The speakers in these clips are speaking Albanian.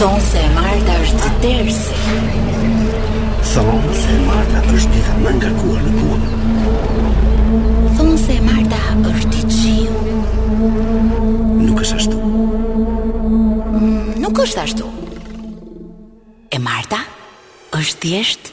Thonë se e Marta është ditë tersi. Thonë se e Marta është dita më e ngarkuar në punë. Thonë se e Marta është ditë shiu. Nuk është ashtu. Mm, nuk është ashtu. E Marta është thjesht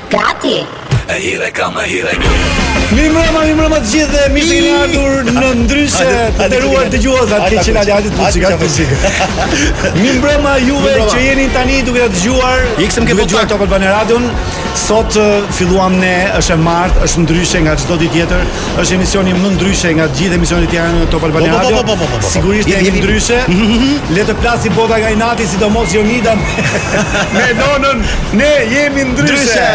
Gati! E hire kam, e hire kam Mirëmbrëma, mirëmbrëma të gjithë dhe mirë se keni ardhur në Ndryshe Të nderuar dëgjues, sa të ke qenë ali atit pusi, ka pusi Mirëmbrëma juve që jeni tani duke dëgjuar Ikësëm ke dëgjuar Top Albania Radion Sot filluam ne, është e martë, është ndryshe nga çdo ditë tjetër Është emisioni më ndryshe nga të gjithë emisionet e tjera në Top Albania Po, po, Radio. po, po, po, po, po. Sigurisht Jemi, jemi jemi. ndryshe. Le të plasi bota nga inati, sidomos Jonida me, me nënën. Ne jemi ndryshe.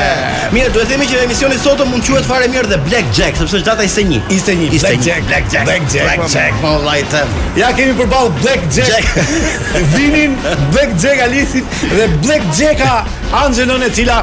Mirë, duhet të themi që emisioni i sotëm mund të quhet fare mirë dhe Black Jack, sepse është data 21. 21, Black 21, Jack, Black Jack, Black Jack, Black po. Jack, po vllajtë. Ja e kemi përballë Black Jack, Jack. Vinin, Black Jack Alisin dhe Black Jacka Angelën e cila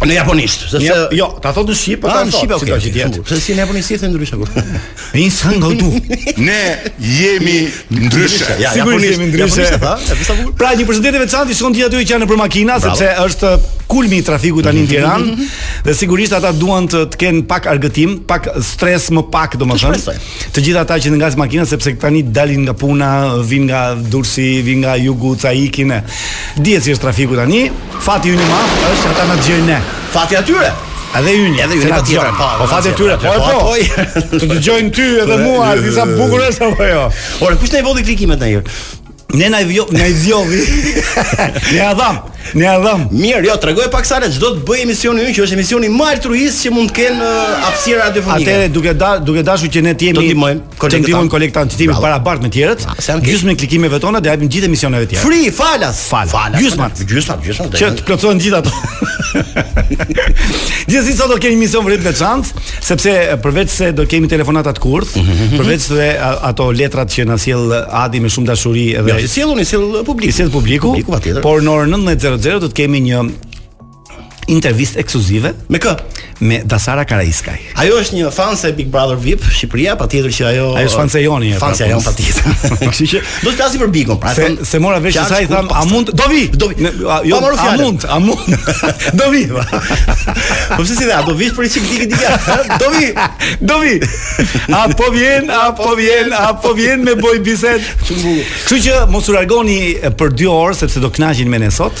Në japonisht, se se jo, ta thotë në shqip, po ta thotë në shqip, si do të thotë. Si në japonisht si thënë ndryshe kur. Në san go tu. Ne jemi ndryshe. Ja, japonisht jemi ndryshe. Pra një përshëndetje e veçantë shkon te ata që janë nëpër makina, sepse është kulmi i trafikut tani në Tiranë mhm, mhm, mhm. dhe sigurisht ata duan të të kenë pak argëtim, pak stres më pak domethënë. Të gjithë ata që ngasin makina sepse tani dalin nga puna, vijnë nga Durrësi, vijnë nga jugu, ca ikin. Dihet si është trafiku tani, Fati ynë i madh është ata na dëgjojnë ne. Fati atyre. Edhe ynë, edhe ynë patjetër. Po, po fati atyre. Po, po. po. Të dëgjojnë ty edhe mua, a e di sa bukur është apo jo? Ora, kush na i vodhi klikimet një herë? Ne na i vo, na i vodhi. Ne ia dhamë. Ne ia dhamë. Mirë, jo, tregoji pak se ç'do të bëjë emisioni ynë që është emisioni më altruist që mund të ketë uh, hapësira radiofonike. Atëherë duke da, duke dashur që ne të jemi Të ndihmojmë kolegët tanë të jemi barabartë me të tjerët. Gjysmën e klikimeve tona do ua japim gjithë emisioneve të tjera. Free falas. Falas. Fala. Gjysma, gjysma, gjysma. Që të plotësohen gjithë ato. Gjithsesi sot do kemi emision vërtet të veçantë, sepse përveç se do kemi telefonatat kurth, mm -hmm. përveç se ato letrat që na sjell Adi me shumë dashuri edhe. Ja, jo, s'i sjell unë i sjell publiku. I sjell publiku. publiku por në orën 19:00 do të kemi një intervistë ekskluzive me kë? Me Dasara Karaiskaj. Ajo është një fanse e Big Brother VIP Shqipëria, patjetër që ajo Ajo është fanse joni, pra, fanse jon patjetër. Kështu që do të flasim për Bigun, pra se, s'e mora vesh se sa i thamë, a mund do vi, do vi. Jo, a mund, a mund. Do vi. Po pse s'i tha, do vish për çik dikë dikë. Do vi. Do vi. A po vjen, a po vjen, a po vjen me boj bisedë. Kështu që mos u largoni për 2 orë sepse do kënaqeni me ne sot.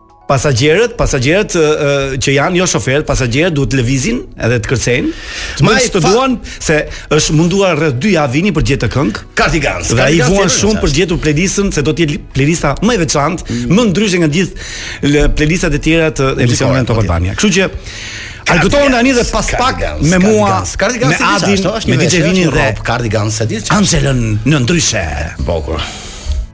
pasagjerët, pasagjerët që janë jo shoferët, pasagjerët duhet të lëvizin edhe të kërcejnë. Të bëjnë të duan se është munduar rreth 2 javë vini për gjetë këtë këngë. Cardigans. Dhe ai vuan shumë për gjetur playlistën se do të jetë playlista më e veçantë, mm. më ndryshe nga gjithë playlistat e tjera të emisioneve Top Albania. Kështu që argëtohuni tani dhe pas pak me mua, me Adin, me DJ Vinin dhe Cardigans, sa ditë. Angelën në ndryshe. Bukur.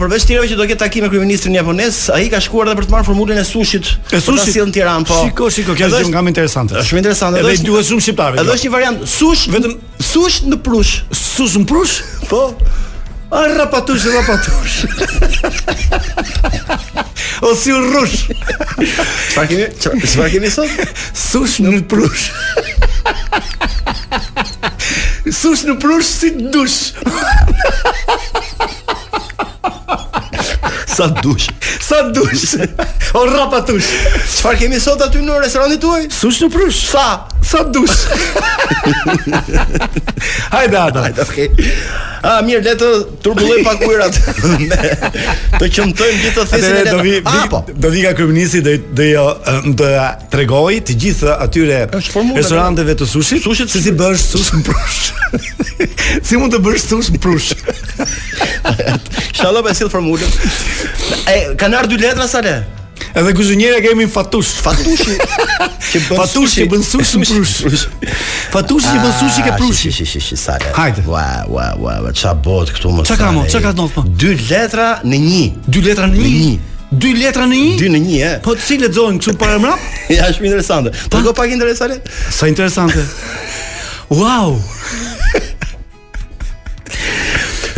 Përveç tjerave që do ketë takim me kryeministrin japonez, ai ka shkuar edhe për të marrë formulën e sushit. E sushit si në Tiranë, po. Shiko, shiko, kjo është nga më interesante. Është më interesante. Edhe duhet shumë shqiptarë. Edhe është një variant sush vetëm sush në prush. Sush në prush? Po. Arra patush, arra patush. o si u rrush. Çfarë kemi? Çfarë kemi sot? Sush në prush. Sush në prush si dush. Sa dush, sa dush. O arra patush. Çfarë kemi sot aty në restorantin tuaj? Sush në prush. Sa, sa dush. Hajde ata. Hajde, okay. A mirë, le të turbullojmë pak ujërat. të qëmtojmë gjithë thesin e letrave. Do vi, ah, po. do vi nga kryeministri do do jo, do tregojë të gjithë atyre restoranteve të sushit, sushi si bësh sush në prush. si mund të bësh sush në prush? Shalom e sill formulën. E kanë ardhur dy letra Sale? Edhe kuzhinjera kemi fatush. Fatush. Që bën fatush që bën sushi në prush. Fatushi që bën ah, sushi ke prushi. Shi shi shi sa le. Hajde. Wa wa wa wa ça bot këtu më. Ça ka më? Ça ka ndodhur? Dy letra në një. Dy letra në një. Dy letra në një? Dy në një, e. Po si lexohen kështu para mrap? ja, shumë interesante. Po do pak interesante. Sa interesante. wow.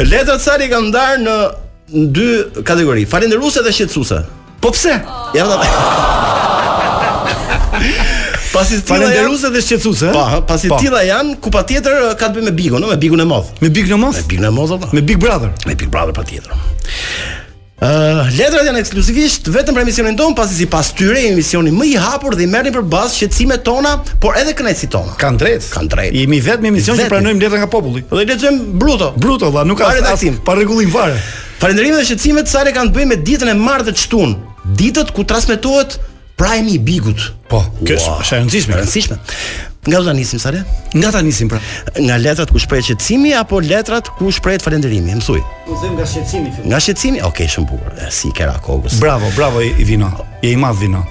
Letrat Sale janë ndarë në dy kategori, falënderuese dhe shqetësuese. Po pse? Ja vëlla. Pasi të tilla falënderuese dhe shqetësuese. Po, pasi pa. tilla janë ku patjetër uh, ka të bëjë me Bigun, no? me Bigun e Madh. Me Bigun e Madh? Me Bigun e Madh. Me Big Brother. Me Big Brother patjetër. Uh, letrat janë ekskluzivisht vetëm për emisionin tonë, pasi sipas tyre jemi emisioni më i hapur dhe i merrni për bazë shqetësimet tona, por edhe kënaqësitë tona. Kan drejt. Kan drejt. Jemi i vetmi emision që pranojmë letra nga populli. Dhe lexojmë bruto. Bruto, valla, nuk ka as pa rregullim fare. Falënderime dhe shqetësimet Sale kanë të bëjnë me ditën e martë të shtun. Ditët ku transmetohet Prime i Bigut. Po, kjo është e rëndësishme. E rëndësishme. Nga do ta nisim Sale? Nga ta nisim pra. Nga letrat ku shprehet shqetësimi apo letrat ku shprehet falënderimi? Më thuaj. Un them nga shqetësimi fillim. Nga shqetësimi? Okej, shumë bukur. Si qera kokës. Bravo, bravo Vino. Je i madh Vino.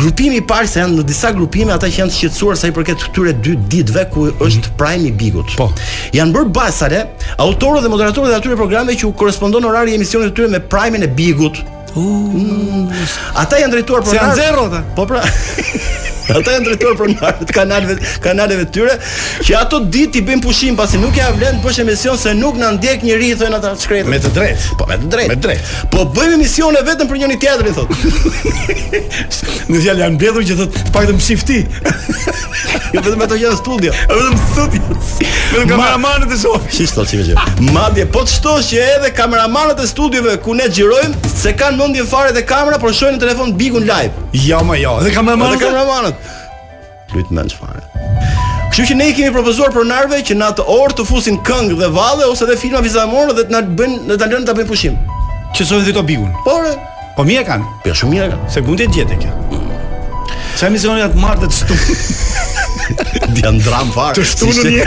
Grupimi i parë se janë në disa grupime ata që janë të shqetësuar sa i përket këtyre dy ditëve ku mhm. është mm. prime i bigut. Po. Janë bërë bashkë, autorët dhe moderatorët e atyre programeve që u korrespondon orari i emisionit të tyre me prime-in e bigut. Uh, ata janë drejtuar për janë zero ata. Po pra. Ata janë drejtuar pronarëve të kanaleve, kanaleve të tyre, që ato ditë t'i bëjnë pushim pasi nuk ja vlen të bësh emision se nuk na ndjek njeri thonë ata shkretët. Me të drejtë. Po me të drejtë. Me të drejtë. Po bëjmë emisione vetëm për njëri tjetrin thotë. Në fjalë janë mbledhur që thotë të paktën shifni. Jo vetëm ata që janë studio. Vetëm studio. Vetëm kameramanët e shoh. Si sot si gjë. Madje po të shtosh që edhe kameramanët e studiove ku ne xhirojmë, s'e kanë mendjen fare te kamera, por shohin në telefon Bigun live. Jo, më jo. Edhe kameramanët. Edhe kameramanët. Lujt mendsh fare. Kështu që ne i kemi propozuar pronarëve që në atë orë të fusin këngë dhe valle ose edhe filma vizatimorë dhe të na bëjnë, të na lënë ta bëjmë pushim. Që shohin edhe ata Bigun. Por Po mirë kanë. Po shumë mirë. Se mundi të gjete kjo. S'ka emisioni të martë të stu. Di an dram fare. Të shtunën një.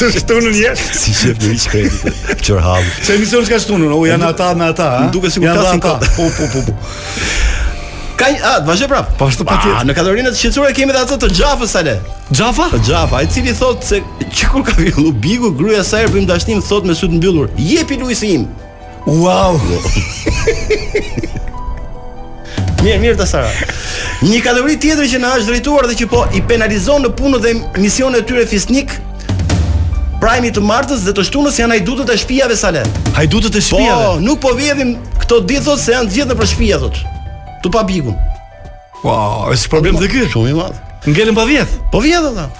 Të shtunën një. Si që të hiç kredi. Çor hall. S'ka emisioni të shtunën, u janë ata me ata, ha. Duke sikur ka ata. Po po po. po. Ka a, të vazhdoj prap. Po ashtu patjetër. Ah, në kategorinë e të shqetësuarve kemi edhe atë të Xhafës sale. Xhafa? Të Xhafa, i cili thotë se që kur ka fillu bigu, gruaja sa herë bëjmë dashni më thotë me sytë mbyllur, jepi Luiz. Wow. Mirë, mirë tha Sara. Një kategori tjetër që na është drejtuar dhe që po i penalizon në punën dhe misionin e tyre fisnik, prajmi të martës dhe të shtunës janë hajdutët e shpijave Sale. Hajdutët e po, shpijave. Po, nuk po vjedhim këto ditë thotë se janë të gjithë nëpër shpija thotë. Tu pa bigun. Wow, është problem të ky. Shumë i madh. Ngelëm pa vjedh. Po vjedh ata.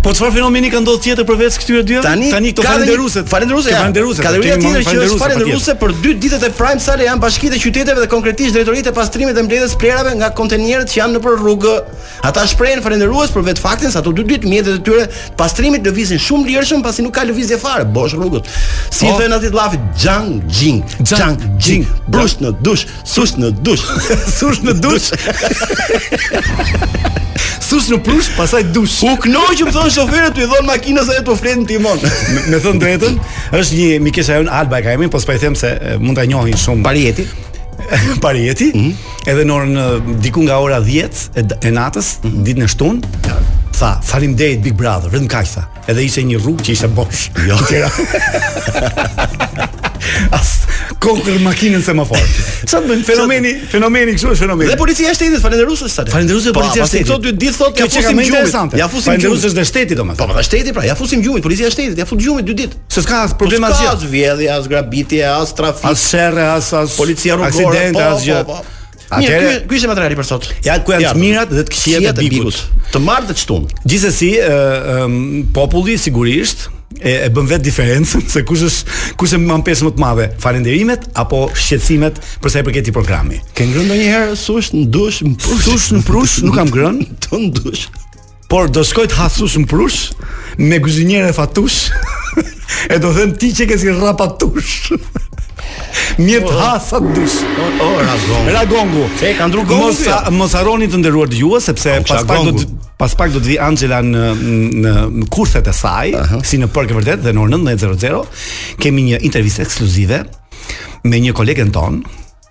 Po çfarë fenomeni ka ndodhur tjetër përveç këtyre dyve? Tani, tani këto falënderuese, falënderuese, ja, falënderuese. Kategoria tjetër që është falënderuese për dy ditët e prime Sale janë bashkitë e qyteteve dhe konkretisht drejtoritë e pastrimit dhe mbledhjes plehrave nga kontenerët që janë nëpër rrugë. Ata shprehen falënderues për vetë faktin se ato dy ditë mjetet e tyre pastrimit lëvizin shumë lirshëm pasi nuk ka lëvizje fare bosh rrugët. Si oh. thonë atij llafit Jang Jing, Jang Jing, brush në dush. Thush në dush. Thush në dush. Thush në prush, pastaj dush. U knaqëm thon shoferët i dhon makinës sa të ofron timoni. Me thënë drejtën, është një mikesha jon Alba e ka emrin, po s'po i them se mund ta njohin shumë. Parieti. Parieti. Mm -hmm. Edhe në orën diku nga ora 10 e, e natës, mm -hmm. ditën e shtunë, tha, faleminderit Big Brother, vetëm kaq tha. Edhe ishte një rrugë që ishte bosh. Jo. As kokërr makine në semafor. Sa bën fenomeni, fenomeni kështu është fenomeni. Dhe policia e shtetit falënderuese sa. Falënderuese po, policia e shtetit. Këto dy ditë thotë ja fusim gjumit. Ja fusim gjumit. Falënderuese shtetit domethënë. Po, po shteti pra, ja fusim gjumit, policia e shtetit, ja fut gjumit dy ditë. Se s'ka as problem po, asgjë. As vjedhje, as grabitje, as trafik. As sherre, as as policia rrugore, po, po, po. Atëherë ky, ky ishte materiali për sot. Ja ku janë të mirat dhe të këqijat e bigut. Të martë dhe të shtunë. Gjithsesi, ë populli sigurisht e, e bën vetë diferencën se kush është kush e mban peshë më të madhe, falënderimet apo shqetësimet për sa i përket programit. Ke ngrënë ndonjëherë sushi në dush, në prush, sushi në prush, nuk kam ngrënë, të ndush. Por do shkoj të ha sush në prush me guzhinieren Fatush. e do them, ti që ke si rrapatush. Mirë të ha sa të dush. O, Ra gongu. Ra gongu. E ka ndru gongu. Mos ja? mos harroni të nderuar dëgjues sepse pas pak do të pas pak do të vi Angela në në, në kurset e saj, uh -huh. si në përk e vërtetë dhe në orën 19:00 kemi një intervistë ekskluzive me një kolegen tonë,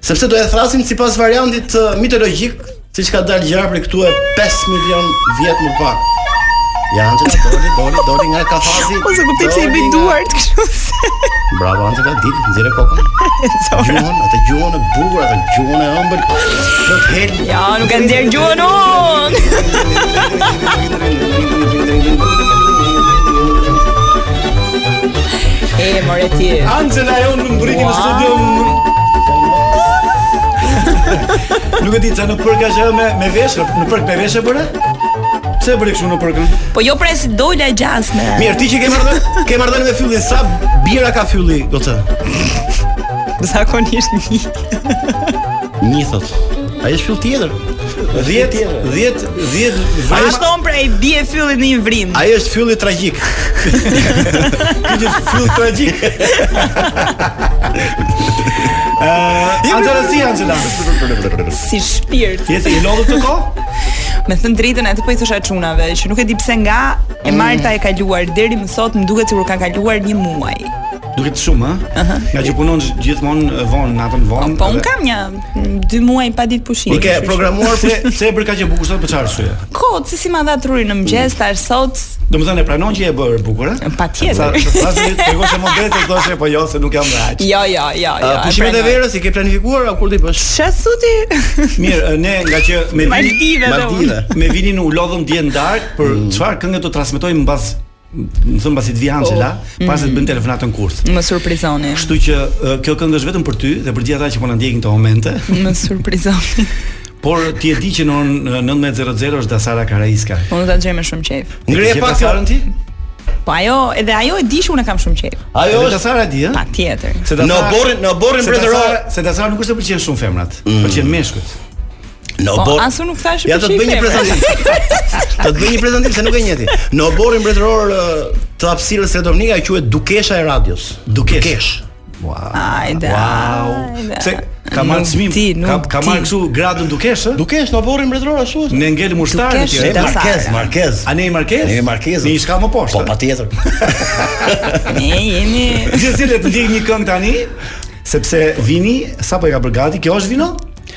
Sepse do e thrasim sipas variantit mitologjik, siç ka dalë gjëra për këtu e 5 milion vjet më parë. Ja Angela doli, doli, doli nga kafazi. Po s'e kuptoj pse i bën duart kështu. Bravo Angela, dil, nxirre kokën. Gjuhën, atë gjuhën e bukur, atë gjuhën e ëmbël. Plot helm. Ja, nuk e nxjerr gjuhën unë. E mor e ti. Angela jonë mbërriti në studio. Nuk e di çfarë në përk ka qenë me me vesh, në përk me vesh e bëre? Pse e bëre kështu në përk? Po jo pra si dola gjasme. Mirë, ti që ke marrë, je marrë me fyllin sa bira ka fylli, gocë. Zakonisht një. Një thotë. Ai është fyll tjetër. 10 10 10 vjeç. Ai thonë pra i bie fyllit në një vrimë. Ai është fylli tragjik. Ky është fylli tragjik. Ëh, uh, Angela si Angela? Si shpirt. Je e lodhur këto kohë? Me thënë të drejtën atë po i thosha çunave që nuk e di pse nga e marta e kaluar deri më sot më duket sikur ka kaluar një muaj. Duket shumë, ha? Nga që punon gjithmonë vonë, natën vonë. Po unë kam një dy muaj pa ditë pushim. I ke programuar pse pse je bërë kaq e bukur sot për çfarë arsye? Kot, se s'di ma dha truri në mëngjes thashë sot. Do të thënë e pranon që je bërë e bukur, a? Patjetër. Thashë se do tregoheshe modeste të thoshe po jo se nuk jam aq. Jo, jo, jo, jo. Pushimet e verës i ke planifikuar apo ku do t'i bësh? Ç'a suti? Mirë, ne nga që me vini me vini ne u lodhëm dje në darkë për mm. çfarë këngë të transmetojmë mbas domethënë pasi të vi Angela, oh, mm. pasi të bëjmë telefonatën kurth. Më surprizoni. Kështu që kjo këngë është vetëm për ty dhe për gjithë ata që po na ndjekin në këto momente. Më surprizoni. Por ti e di që në 19:00 është Dasara Karaiska. Po do ta dëgjoj me shumë qejf. Njeh pak Dasarën ti? Po ajo, edhe ajo e di që unë e kam shumë qejf. Ajo është Dasara di, ëh? Patjetër. Se Dasara në oborrin, në oborrin mbretëror, se Dasara nuk është se pëlqen shumë femrat, mm. pëlqen meshkujt. Në po, oborr. Asu nuk thashë për shifë. Ja do të bëj një prezantim. Do të bëj një prezantim se nuk e njihni. Në oborrin mbretëror të hapësirës së Dominika quhet Dukesha e Radios. Dukeshë. Dukeshë. Wow. Ajde. Wow. Se ka marrë çmim. Ka ka marrë kështu gradën Dukeshë, ë? Dukeshë në oborrin mbretëror ashtu. Ne ngelëm ushtarë në tjetër. Dukeshë, Markez, Markez. A ne i Markez? Ne i Markez. Një shkallë më poshtë. Po patjetër. Ne jemi. Gjithsesi le të ndjekim një këngë tani sepse Vini sapo e ka bërë gati. Kjo është Vino?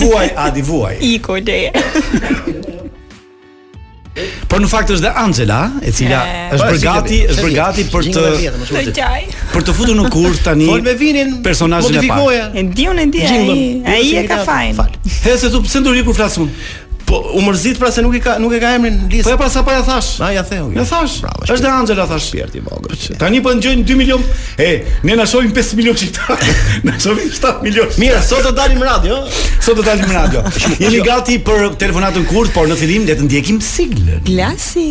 Vuaj Adi vuaj. Iku leje. Por në fakt është dhe Anxhela, e cila e, është po, bërë gati, është bërë gati për t'u për t'u futur në kurth tani. Fol me Vinin personazhin e parë. E di unë e di ai. Ai e ka fajin. Hë se s't'u pse s'duron kur flasun? Po u mërzit pra se nuk i ka nuk e ka emrin në listë. Po ja pra sapo ia thashë. Na ia theu. Ia thashë. Bravo. Është dhe Anxhela thashë. Shpirt i vogël. Po tani po e ngjojnë 2 milion. E, ne na shohim 5 milion shqiptarë. na shohim 7 milion. Mirë, sot do dalim radio. Sot do dalim radio. Jemi gati për telefonatën kurth, por në fillim le të ndjekim siglën. Klasi.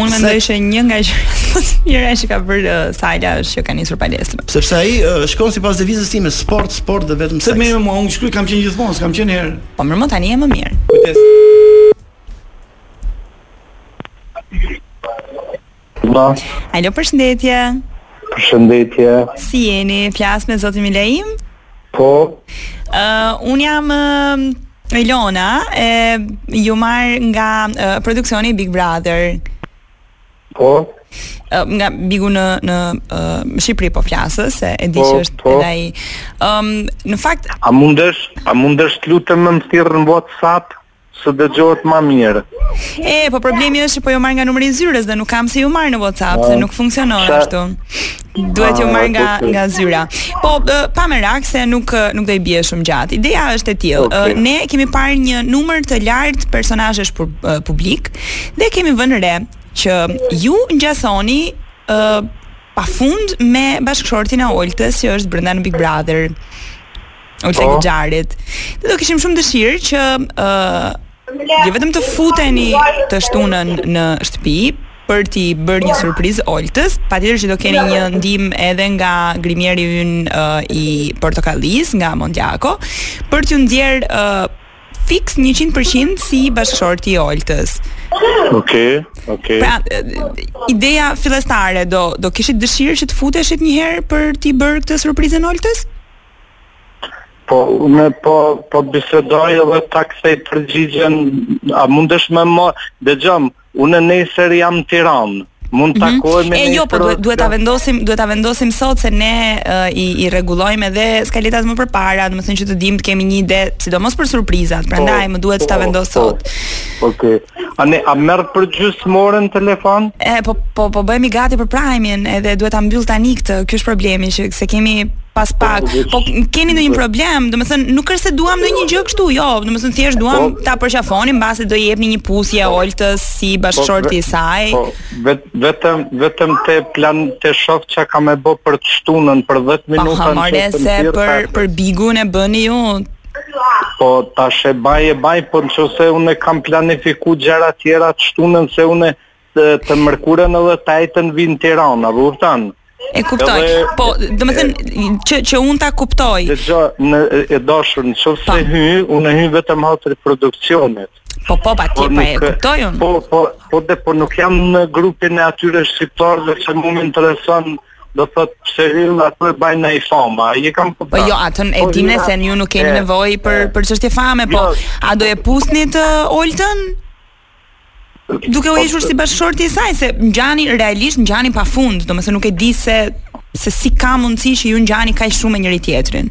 Unë mendoj se një nga gjërat më të mira që ka bërë uh, Sala është që ka nisur palestrën. Sepse ai uh, shkon sipas devizës sime, sport, sport dhe vetëm seks. Se mua unë shkruaj kam qenë gjithmonë, s'kam qenë asnjëherë. Po mirë tani e më mirë. Kujdes. Alo. Alo, përshëndetje. Përshëndetje. Si jeni? Flas me zotin Milaim? Po. Uh, unë jam uh, Elona, e, ju marr nga uh, produksioni Big Brother. Po. Uh, nga Bigu në, në uh, Shqipëri po flas, se e di po, që është po. edhe i... Um, në fakt... A mundesh, a mundesh të lutem me më thirr në WhatsApp? Se dëgjohet ma mirë. E, po problemi është që po ju marr nga numri i zyrës dhe nuk kam si ju marr në WhatsApp, se ah. nuk funksionon Sa... ashtu. Duhet t'ju ah, marr nga nga zyra. Po pa merak se nuk nuk do i bie shumë gjatë. Ideja është e tillë. Okay. Ne kemi parë një numër të lartë personazhesh publik dhe kemi vënë re që ju ngjasoni ë uh, pafund me bashkëshortin e Oltës që është brenda në Big Brother. Olta po. Gixharit. Ne do kishim shumë dëshirë që ë uh, jo vetëm të futeni të shtunën në shtëpi për t'i bërë një surprizë Oltës, patjetër që do keni një ndihmë edhe nga grimieri ynë uh, i Portokallisë, nga Mondjako, për t'ju nxjerr uh, fiks 100% si bashkëshorti i Oltës. Okej, okay, okej. Okay. Pra, uh, ideja fillestare do do kishit dëshirë që të futeshit një herë për t'i bërë këtë surprizën Oltës? Po, unë po, po bisedoj edhe ta kthej përgjigjen, a mundesh me më, dëgjon, unë nesër jam n'Tiranë, mund të mhm. takohem mm -hmm. e jo po duhet duhet ta vendosim duhet ta vendosim sot se ne uh, i i rregullojmë edhe skaletat më përpara domethënë që të dimë të kemi një ide sidomos për surprizat po, prandaj po, më duhet po, ta vendos po, sot okay. A na e merr për gjysmë ore në telefon? E po po po bëhemi gati për prajmin, edhe duhet ta mbyll tani këtë. Ky është problemi që s'e kemi pas po, pak. Po, po keni ndonjë problem, domethënë nuk është se duam ndonjë gjë kështu, jo, domethënë thjesht duam po, ta përqafonim mbase do i jepni një puthje po, Oltës si po, bashkëshorti i saj. Po, vet, vetëm vetëm te plani ta shoh çka ka më bë për të shtunën për 10 minuta. Po, se për për bigun e bëni ju. Po tash e baj e baj, po nëse unë kam planifikuar gjëra të tjera të shtunën se unë të, të mërkurën edhe të ejten vij në Tiranë, a po kupton? E kuptoj. Edhe, po, domethënë që që un ta kuptoj. Dëgjom, e dashur, nëse po. hy, unë hy vetëm për hatër produksionit. Po po pa ti pa e kuptoj un. Po po po dhe po nuk jam në grupin e atyre shqiptarëve që më intereson domethënë pse hyjnë aty e bajnë atë famë, ai e kam po kuptuar. Po jo, atë e po, dimë se ju nuk keni nevojë për për çështje fame, po jo. a do e puthnit Oltën? Duke u hequr si bashkëshorti i saj se ngjani realisht ngjani pafund, domethënë nuk e di se se si ka mundësi që ju ngjani kaq shumë me njëri tjetrin.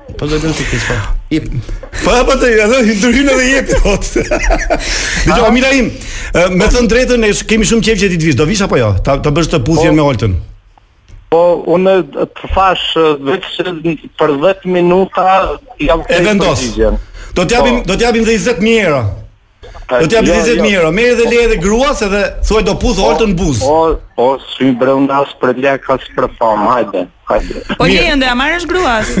Po do të bëj sikur po. Jep. Po apo të ja doj ndryhin edhe jep. Dëgjo mira im. Me thën drejtën ne kemi shumë qejf që ti të vish. Do vish apo jo? Ta ta bësh të puthjen po. me Oltën. Po unë të thash vetëm për 10 minuta jam e vendosi. Do t'i japim po. do t'i japim 20000 euro. Do t'japim 20 jo, jo. mijë, merr edhe leje dhe gruas edhe thuaj do puth oltën në buzë. O, o, s'hy brenda as për lek as për fam, hajde, hajde. Po leje do i marrësh gruas.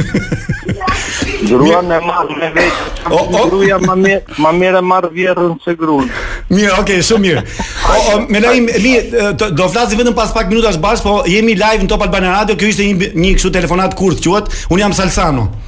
Gruan e marr me vete. O, o, gruaja më mirë, më mirë e marr vjerrën se gruan. Mirë, okay, shumë mirë. O, o, me Laimi do flasim vetëm pas pak minutash bash, po jemi live në Top Albania Radio, kjo ishte një një kështu telefonat kurth quhet. Un jam Salsano.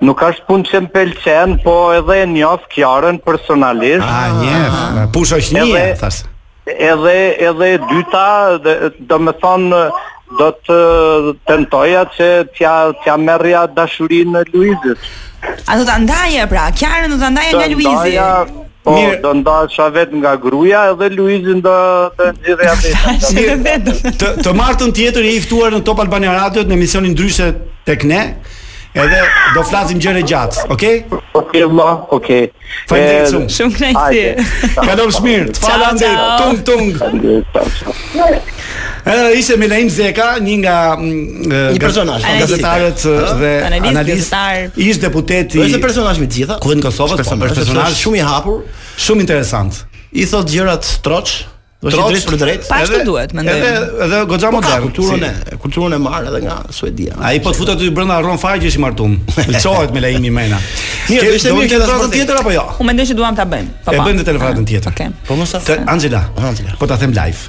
Nuk është punë që më pëlqen, po edhe e njoh Kiarën personalisht. A njeh, po ajo është një, edhe, thas. Edhe edhe e dyta, domethënë do të tentoja që t'ja t'ja merrja dashurinë Luizit. A do ta ndaje pra? Kiarën do ta ndaje nga Luizi? Po, Mirë. do ndasha vet nga gruaja edhe Luizin do ta nxirrja vetë. Të të martën tjetër je i ftuar në Top Albania Radio në emisionin ndryshe tek ne. Edhe do flasim gjerë e gjatë, okay? Okej, vëlla, okej. Faleminderit shumë. Shumë kënaqësi. Kalofsh mirë. Të falemnderit. Tung tung. Ë ishte Milaim Zeka, një nga një personazh nga gazetarët dhe analist, ish deputet i. Është personazh me të gjitha. Kuvendit Kosovës, po, personazh shumë i hapur, shumë interesant. I thot gjërat troç, është i drejtpërdrejtë. Pa ashtu duhet, mendoj. Edhe edhe goxha modern. Kulturën e kulturën e marr edhe nga Suedia. Ai po të futet aty brenda rron fare që është i martuar. Lçohet Milaimi Mena. Mirë, ishte mirë që ta thotë tjetër apo jo? Unë mendoj se duam ta bëjmë. E bëjmë në telefonatën tjetër. Okej. Po mos aftë. Angela. Angela. Po ta them live.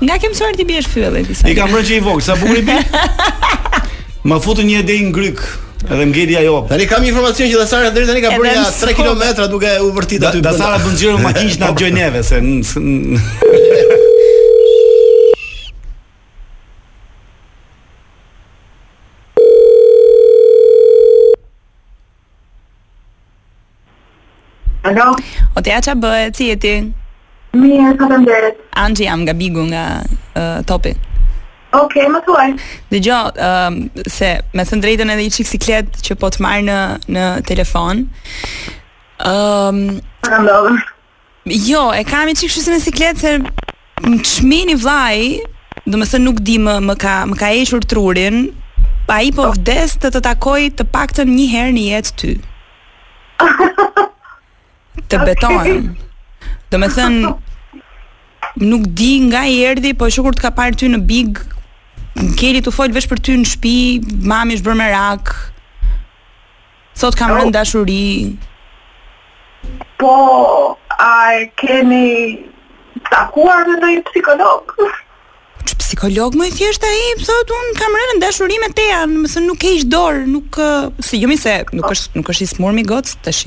Nga ke mësuar t'i biesh fyelli disa? I kam rënë që i vogël, sa bukur i bie. Më futën një ide në grykë. Edhe ngeli ajo. Tani kam informacion që Dasara deri tani ka bërë 3 kilometra duke u vërtitur aty. Dasara bën xhiro me makinë na dëgjon neve se Alo. O Tea ça bëhet, si je ti? Mirë, faleminderit. Anxhi jam nga Bigu nga uh, Topi. Ok, më thuaj. Dëgjo, um, se me thënë drejtën edhe një çikë siklet që po të marrë në, në telefon. Um, ka ndodhë. Jo, e kam një çik si me siklet se më çmëni vllai, domethënë nuk di më, më ka, më ka hequr trurin, po ai po vdes të të takoj të paktën një herë në jetë ty. të betohem. Domethënë, nuk di nga i erdi, po qëkur të ka parë ty në Big, ngeli tu fol veç për ty në shpi, mami është bërë merak, Thotë kam rënë në dashuri. Po, a e keni takuar me ndonjë psikolog? Ç'psikolog moj, thjesht ai më thotë un kam rënë në dashuri me Tean, domethënë nuk heq dorë, nuk si jo mi se nuk është nuk është i smur mi goc tash.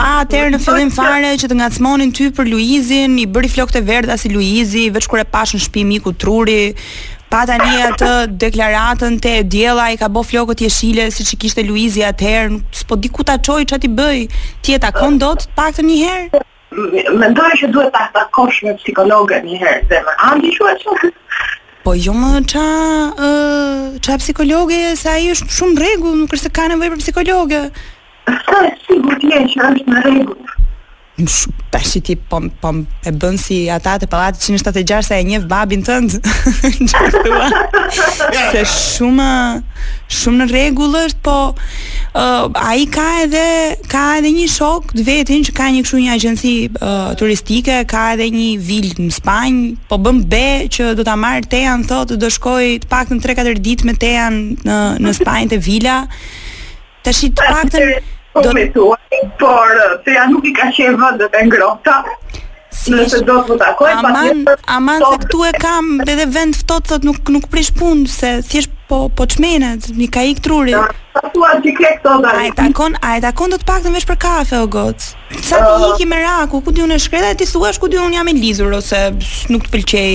Pa atëherë në fillim fare që të ngacmonin ty për Luizin, i bëri flokët e verdha si Luizi, veç kur e pash në shtëpi m'iku truri. Pa tani atë deklaratën te e diela i ka bo flokët jeshile siç i kishte Luizi atëherë, s'po di ku ta çoj, ça t'i bëj? Ti e takon dot të paktën një herë? Mendoj që duhet ta takosh një psikologe një herë zemër. Andi quhet shumë. Po jo ma ça ë ça psikologe se ai është shumë në rregull, nuk është se ka nevojë për psikologe. Sa e sigurt je që është në rregull? Tashi ti po ma po ma bën si ata te Pallati 176 sa e njeh babin tënd. Se shumë shumë në rregull është, po uh, ai ka edhe ka edhe një shok të vetin që ka një kështu një agjenci uh, turistike, ka edhe një vilë në Spanjë, po bën be që do ta marr Tean thotë do shkoj të paktën 3-4 ditë me Tean në në Spanjë te vila Tash të paktën po do më thuash, por se ja nuk i ka qenë vend të ngrohtë. Si nëse do të takoj, aman, aman se këtu e kam edhe vend ftohtë thotë nuk nuk prish punë se thjesht po po çmendet, i ka ik truri. Sa thua ti ke këto dalë? A e takon, a e takon do të paktën veç për kafe o goc. Sa t'i uh, iki meraku, ku di un e shkreta e t'i thuash ku di un jam i lidhur ose nuk të pëlqej.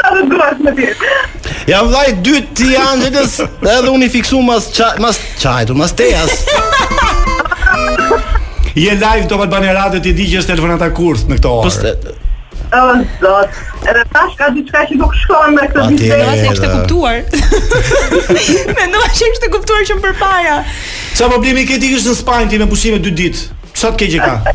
Ka të duash me ti. Ja vllai dyt i Angelës, edhe unë i fiksu mas saj, mas saj tu, mas Teas. Je live Top Albania Radio ti di që është telefonata kurth në këtë orë. Po O oh, zot, edhe tash ka diçka që nuk shkon me këtë bisedë. Mendova se ishte kuptuar. Mendova se ishte kuptuar që më përpara. Sa problem e ke ti në Spanjë ti me pushime 2 ditë? Sa të keq e ka?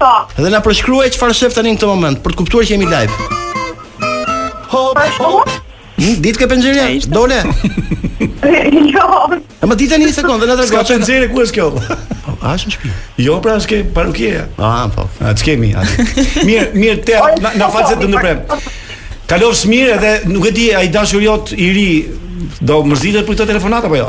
Po. Dhe na përshkruaj çfarë shef tani në këtë moment për të kuptuar që jemi live. Hop. Hmm, dil te ke penxherja? Dole. jo. A mund ti tani një sekondë, na tregon. Ka penxhere ku është kjo? Po, a është në shtëpi? Jo, pra është ke parukierja. Ah, po. A të kemi atë. Mirë, mirë te na, na fal se të ndërpremë. Kalofsh mirë edhe nuk e di ai dashuri jot i ri do mërzitet për këtë telefonatë apo jo?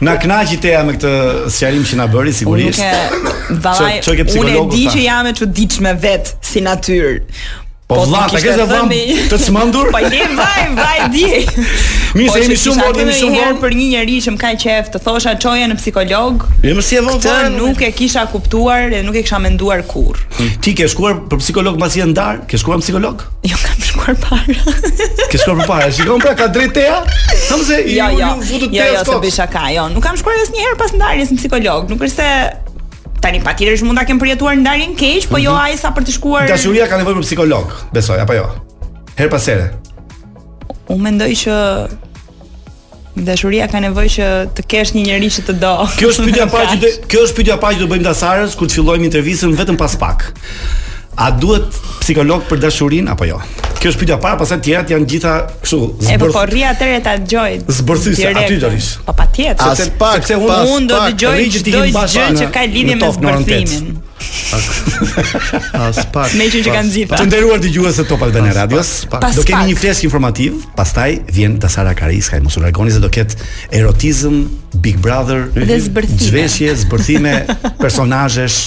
Na kënaqi Tea me këtë sqarim që na bëri sigurisht. Unë vallahi, unë e di që jam e çuditshme vet si natyrë. Po, po vlla, ta kesh dhëndër të çmendur? Po le vaj, vaj di. Mi po se jemi shumë bërë, jemi shumë bërë për një njeri që më ka qejf të thosha çoje në psikolog. Jo më si e vënë. Të nuk e kisha kuptuar dhe nuk e kisha menduar kurr. Ti ke shkuar për psikolog mbasi je ndarë? Ke shkuar psikolog? Jo kam shkuar para. Ke shkuar përpara, shikon pra ka të drejtë Tea? Thamë se i jo, jo, ju futët jo, Tea jo, jo, se shaka, jo. Nuk kam shkuar asnjëherë pas ndarjes në psikolog, nuk është se tani patjetër që mund ta kem përjetuar ndarjen keq, po jo mhm. aq sa për të shkuar. Dashuria ka nevojë për psikolog, besoj apo jo. Herë pas here. Unë mendoj që Dashuria ka nevojë që të kesh një njeri që të do. Kjo është pyetja e parë që kjo është pyetja e parë që do bëjmë Dasarës kur të fillojmë intervistën vetëm pas pak. A duhet psikolog për dashurinë apo jo? Kjo është pyetja e parë, pastaj të tjerat janë gjitha kështu. E po po rri atëherë ta dëgjoj. Zbërthyes aty do rrish. Po patjetër. Pas pak, sepse unë unë do të dëgjoj çdo gjë që ka lidhje me zbërthimin. Pas pak. Me që kanë gjitha. Të nderuar dëgjues të Top Albania Radios, do kemi një flesh informativ, pastaj vjen Dasara Kariska, mos u largoni se do ketë erotizëm, Big Brother, dhe zbërthime, zhveshje, zbërthime personazhesh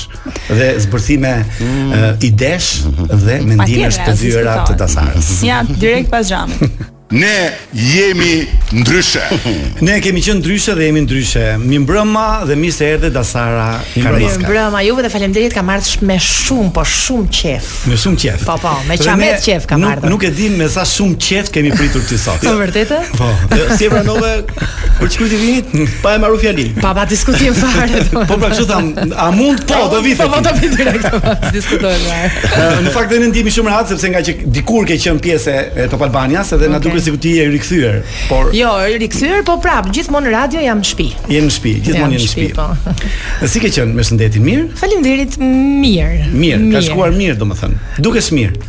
dhe zbërthime mm. uh, idesh dhe mendimesh të vyera të Dasarës. Ja, direkt pas lajmit. Ne jemi ndryshe. Ne kemi qenë ndryshe dhe jemi ndryshe. Mirëmbrëma dhe mirë se erdhe Dasara Kariska. Mirëmbrëma juve dhe faleminderit kam ardhur me shumë, po shumë qejf. Me shumë qejf. Po po, me çamet qejf kam ardhur. Nuk e di me sa shumë qejf të kemi pritur ty sot. Është e vërtetë? Po. Si e pranove Për çka i vinit? Pa e marrë fjalën. Pa pa diskutim fare. po pra kështu tham, a mund po do vish. Po po do vij direkt. Diskutojmë. Në fakt ne ndihemi shumë rahat sepse nga që dikur ke qenë pjesë e Top Albanias edhe na duket sikur ti je rikthyer. Por Jo, rikthyer po prap, gjithmonë në radio jam në shtëpi. Je në shtëpi, gjithmonë je në shtëpi. Po. Dhe si ke qenë me shëndetin mirë? Faleminderit, mirë. Mirë, ka shkuar mirë domethënë. Dukesh mirë.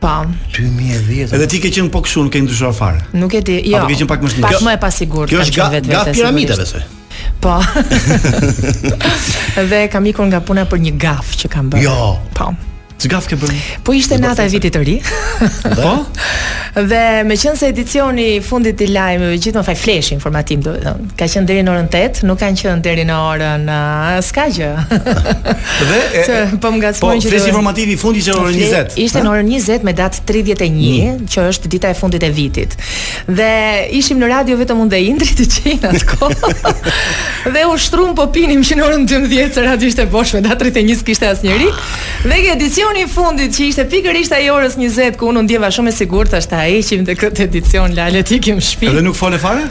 Po. 2010. Edhe ti ke qenë po kështu, nuk ke ndryshuar fare. Nuk e di, jo. Apo ke qenë pak më shumë. Pak më e pasigurt. Kjo është ga te ga te Piramida besoj. Po. dhe kam ikur nga puna për një gafë që kam bërë. Jo. Po. Ç'gafë ke bërë? Po ishte nata e vitit të ri. Po. Dhe meqenëse edicioni i fundit i lajmeve gjithmonë flesh flesh informativ, domethënë, Ka qenë deri në orën tetë, nuk kanë qenë deri në orën, s'ka gjë. Dhe e, të, po më ngacmojnë po, që flesh informativi i fundit që orën 20. Ishte në orën 20 me datë 31, Një. që është dita e fundit e vitit. Dhe ishim në radio vetëm unë dhe Indrit Qeni atë kohë. dhe u shtruam po pinim që në orën 12 se radio ishte bosh me datë 31 s'kishte asnjeri. Dhe ke edicioni i fundit që ishte pikërisht ai i orës 20 ku unë ndihesha shumë e sigurt është ta heqim dhe këtë edicion lale të ikim shtëpi. Dhe nuk fole fare?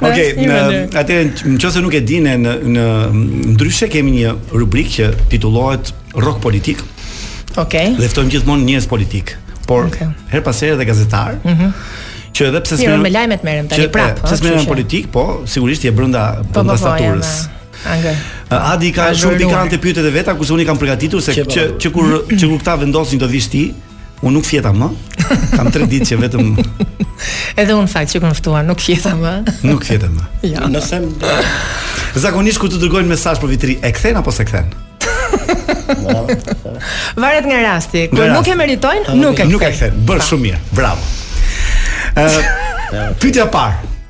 Okej, okay, atëherë nëse nuk e dinë në në ndryshe kemi një rubrikë që titullohet Rock Politik. Okej. Okay. Dhe ftojmë gjithmonë njerëz politikë, por okay. herë pas here edhe gazetarë. Mhm. Mm që edhe pse s'merrem me lajmet merrem tani prapë. Pse s'merresh me politikë, po sigurisht je brenda po, po, brenda po, strukturës. Angë. Adi ka shumë pikante pyetjet e veta, kurse unë i kam përgatitur se që që kur që kur e vendosëm do vish ti, Unë nuk fjeta më, kam tre ditë që vetëm... Edhe unë fakt që kur më ftuat, nuk fjeta më. nuk fjeta më. Ja. Në them... Zakonisht kur të dërgojnë mesazh për Vit të Ri, e kthen apo s'e kthen? Varet nga rasti, kur nuk e meritojnë, nuk e kthej. Nuk e kthen, bën shumë mirë, bravo. Uh, Pyetja e parë,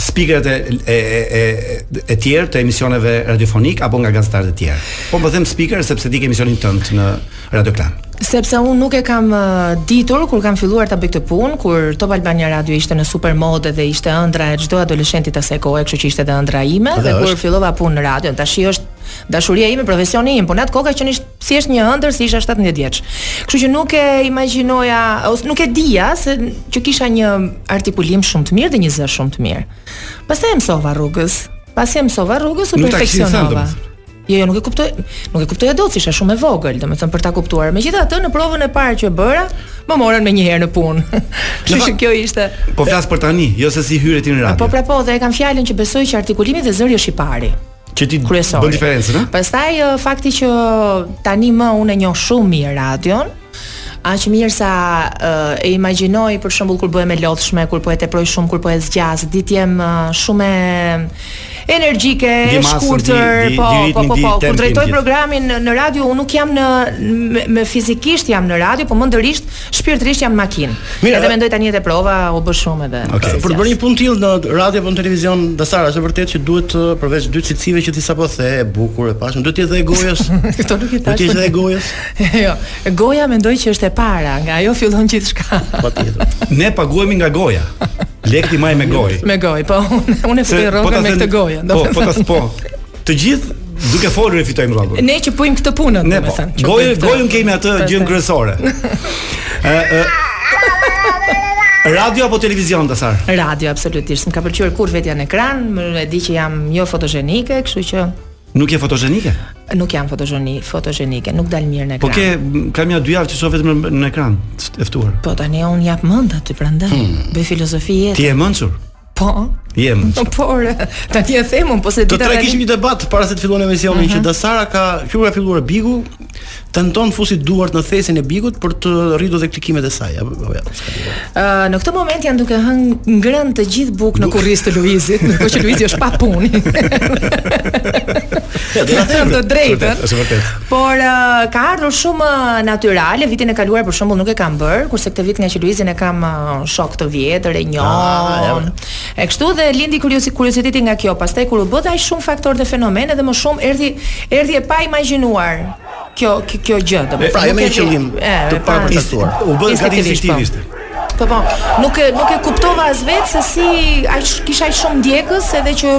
speakerët e e e e tjerë të emisioneve radiofonike apo nga gazetarët e tjerë. Po të them speaker sepse ti ke emisionin tënd në Radio Klan. Sepse unë nuk e kam uh, ditur kur kam filluar ta bëj këtë punë, kur Top Albania Radio ishte në super modë dhe ishte ëndra e çdo adoleshenti të asaj kohe, kështu që ishte edhe ëndra ime dhe, dhe kur fillova punë në radio, radio është dashuria ime, profesioni im, por në atë kohë ka qenë thjesht një ëndërr se isha shtatëmbëdhjetë vjeç. Kështu që nuk e imagjinoja ose nuk e dija se që kisha një artikulim shumë të mirë dhe një zë shumë të mirë. Pastaj e mësova rrugës. Pasi e mësova rrugës u perfeksionova. Jo, jo, nuk e kuptoj, nuk e kuptoja dot, isha shumë e vogël, domethënë për ta kuptuar. Megjithatë, në provën e parë që e bëra, më morën menjëherë në punë. Kështu që kjo ishte. Po flas për tani, jo se si hyre ti në radio. Po pra po, dhe e kam fjalën që besoj që artikulimi dhe zëri është i pari. që ti kryesori. Bën diferencën, a? Pastaj fakti që tani më unë e njoh shumë mirë radion, aq mirë sa uh, e imagjinoj për shembull kur bëhem e lodhshme, kur po e teproj shumë, kur po e zgjas, di të jem uh, shumë energjike, e shkurtër, po, po, po, po, po, kur drejtoj programin në radio, unë nuk jam në me, me fizikisht jam në radio, po mendërisht Shpirtërisht jam në makinë. Mirë, edhe mendoj tani edhe prova, u bë shumë edhe. Okay. Për të bërë një punë tillë në radio apo në televizion, Dasara, është vërtet që duhet të përveç dy cilësive që ti sapo the, e bukur e pashëm, duhet të jetë edhe gojës. Këto nuk i thashë. Duhet të jetë edhe gojës. jo, goja mendoj që është e para, nga ajo fillon gjithçka. Patjetër. Ne paguhemi nga goja. Lekët i marr me gojë. Me gojë, po. Unë e fitoj rrogën me këtë gojë. Po, po, po, po, Të gjithë duke folur e fitojmë rrogën. Ne që bëjmë këtë punë, po. domethënë. Po. Gojë, gojën kemi atë gjënë kryesore. Radio apo televizion Dasara? Radio, absolutisht. S'më ka pëlqyer kurrë vetja në ekran, më e di që jam jo fotogenike, kështu që... Nuk je fotogenike? Nuk jam fotogeni, fotogenike, nuk dal mirë në po ekran. Po ke kam ja dy javë që të shoh vetëm në ekran, e ftuar. Po tani unë jap mend aty prandaj. Hmm. Bëj filozofi jetë. Ti je e mençur? Po. Jam. Po, ore. Ta ti e them unë, po s'e di tani. Kishim një debat para se të fillonte emisioni uh -huh. që mhm. Dasara ka qenë ka filluar Bigu, tenton të fusi duart në thesin e Bigut për të rritur dhe klikimet e saj. Apo jo. Ë, në këtë moment janë duke hënë ngrënë të gjithë bukë në kurriz të Luizit, ndërkohë që Luizi është pa punë. Ja, do të them. Është vërtet. Por uh, ka ardhur shumë uh, natyrale, vitin e kaluar për shembull nuk e kam bërë, kurse këtë vit nga që Luizin e kam uh, shok të vjetër e njoh. Ah, e kështu dhe lindi kuriosi kurioziteti nga kjo. Pastaj kur u bë aq shumë faktor dhe fenomen edhe më shumë erdhi erdhi e pa imagjinuar kjo kjo gjë, domethënë. Pra, jo me qëllim të parë për të thënë. U bë gati instintivisht. Po. Po po, nuk e nuk e kuptova as vetë se si kisha aq shumë ndjekës edhe që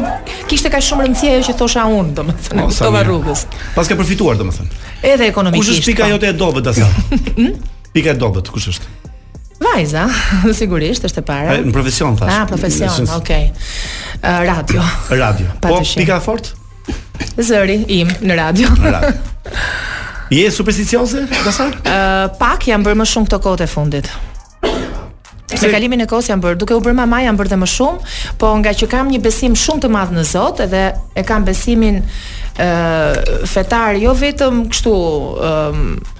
kishte kaq shumë rëndësi ajo që thosha unë, domethënë, oh, kuptova rrugës. Pra ke përfituar domethënë. Edhe ekonomikisht. Kush është pika po. jote e dobët Dasara? Hmm? pika e dobët, kush është? Vajza, sigurisht është e para. Në profesion thashë. Ah, profesion, okay. Uh, radio. Radio. Po pika e fortë? Zëri im në radio. Në radio. Je supersticioze, Dasara? Ë, uh, pak jam bërë më shumë këto kohët e fundit. Me kalimin e kohës jam bërë, duke u bërë mama jam bërë dhe më shumë, po nga që kam një besim shumë të madh në Zot, edhe e kam besimin ë uh, fetar jo vetëm kështu ë uh,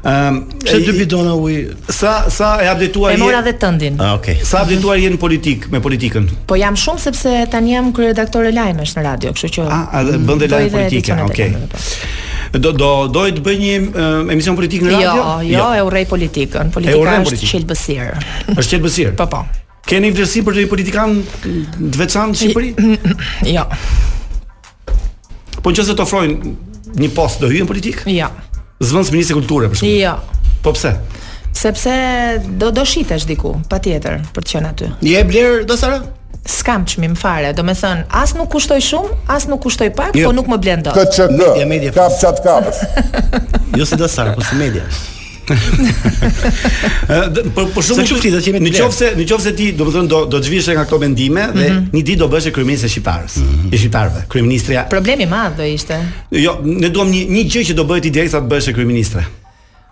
Ëm Pse dy bidona uji? Sa sa e updateuar je? E mora dhe tëndin. Ah, okay. Sa e updateuar je në politik me politikën? Po jam shumë sepse tani jam kryeredaktore lajmesh në radio, kështu që Ah, edhe bën dhe lajme politike. Okej. Po. Do do do të bësh një emision politik në jo, radio? Jo, jo, e urrej politikën. Politika është qelbësirë. Është qelbësirë. Po po. Keni vlerësim për një politikan të veçantë në Shqipëri? Jo. Po nëse të ofrojnë një post do hyje në politikë? Jo. Zëvendës ministre kulture për shaka. Jo. Po pse? Sepse do do shitesh diku, patjetër, për të qenë aty. Je bler do sara? S'kam çmim fare, do me thënë, as nuk kushtoj shumë, as nuk kushtoj pak, jo. po nuk më blen dot. Këtë çka? Media, media. Kap çat kapës. jo si do sara, po si media. po po shumë çu flitet kemi në qoftë se në qoftë se ti do të thon do do të zhvishe nga këto mendime dhe mm -hmm. një ditë do bëheshe kryeministre e shqiptarëve. Mm -hmm. E shqiptarëve, kryeministrja. Problemi i madh do ishte. Jo, ne duam një një gjë që do bëje direkt sa të bëheshe kryeministre.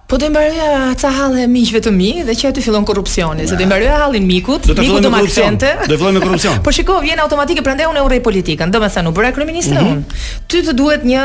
Po do mbaroja ca halle miqve të mi dhe që aty fillon korrupsioni, se do mbaroja hallin mikut, do miku do ma kthente. Do fillojmë me korrupsion. po shiko, vjen automatike prandaj unë urrej politikën. Domethënë, u bëra kryeministre mm -hmm. unë. Ty të duhet një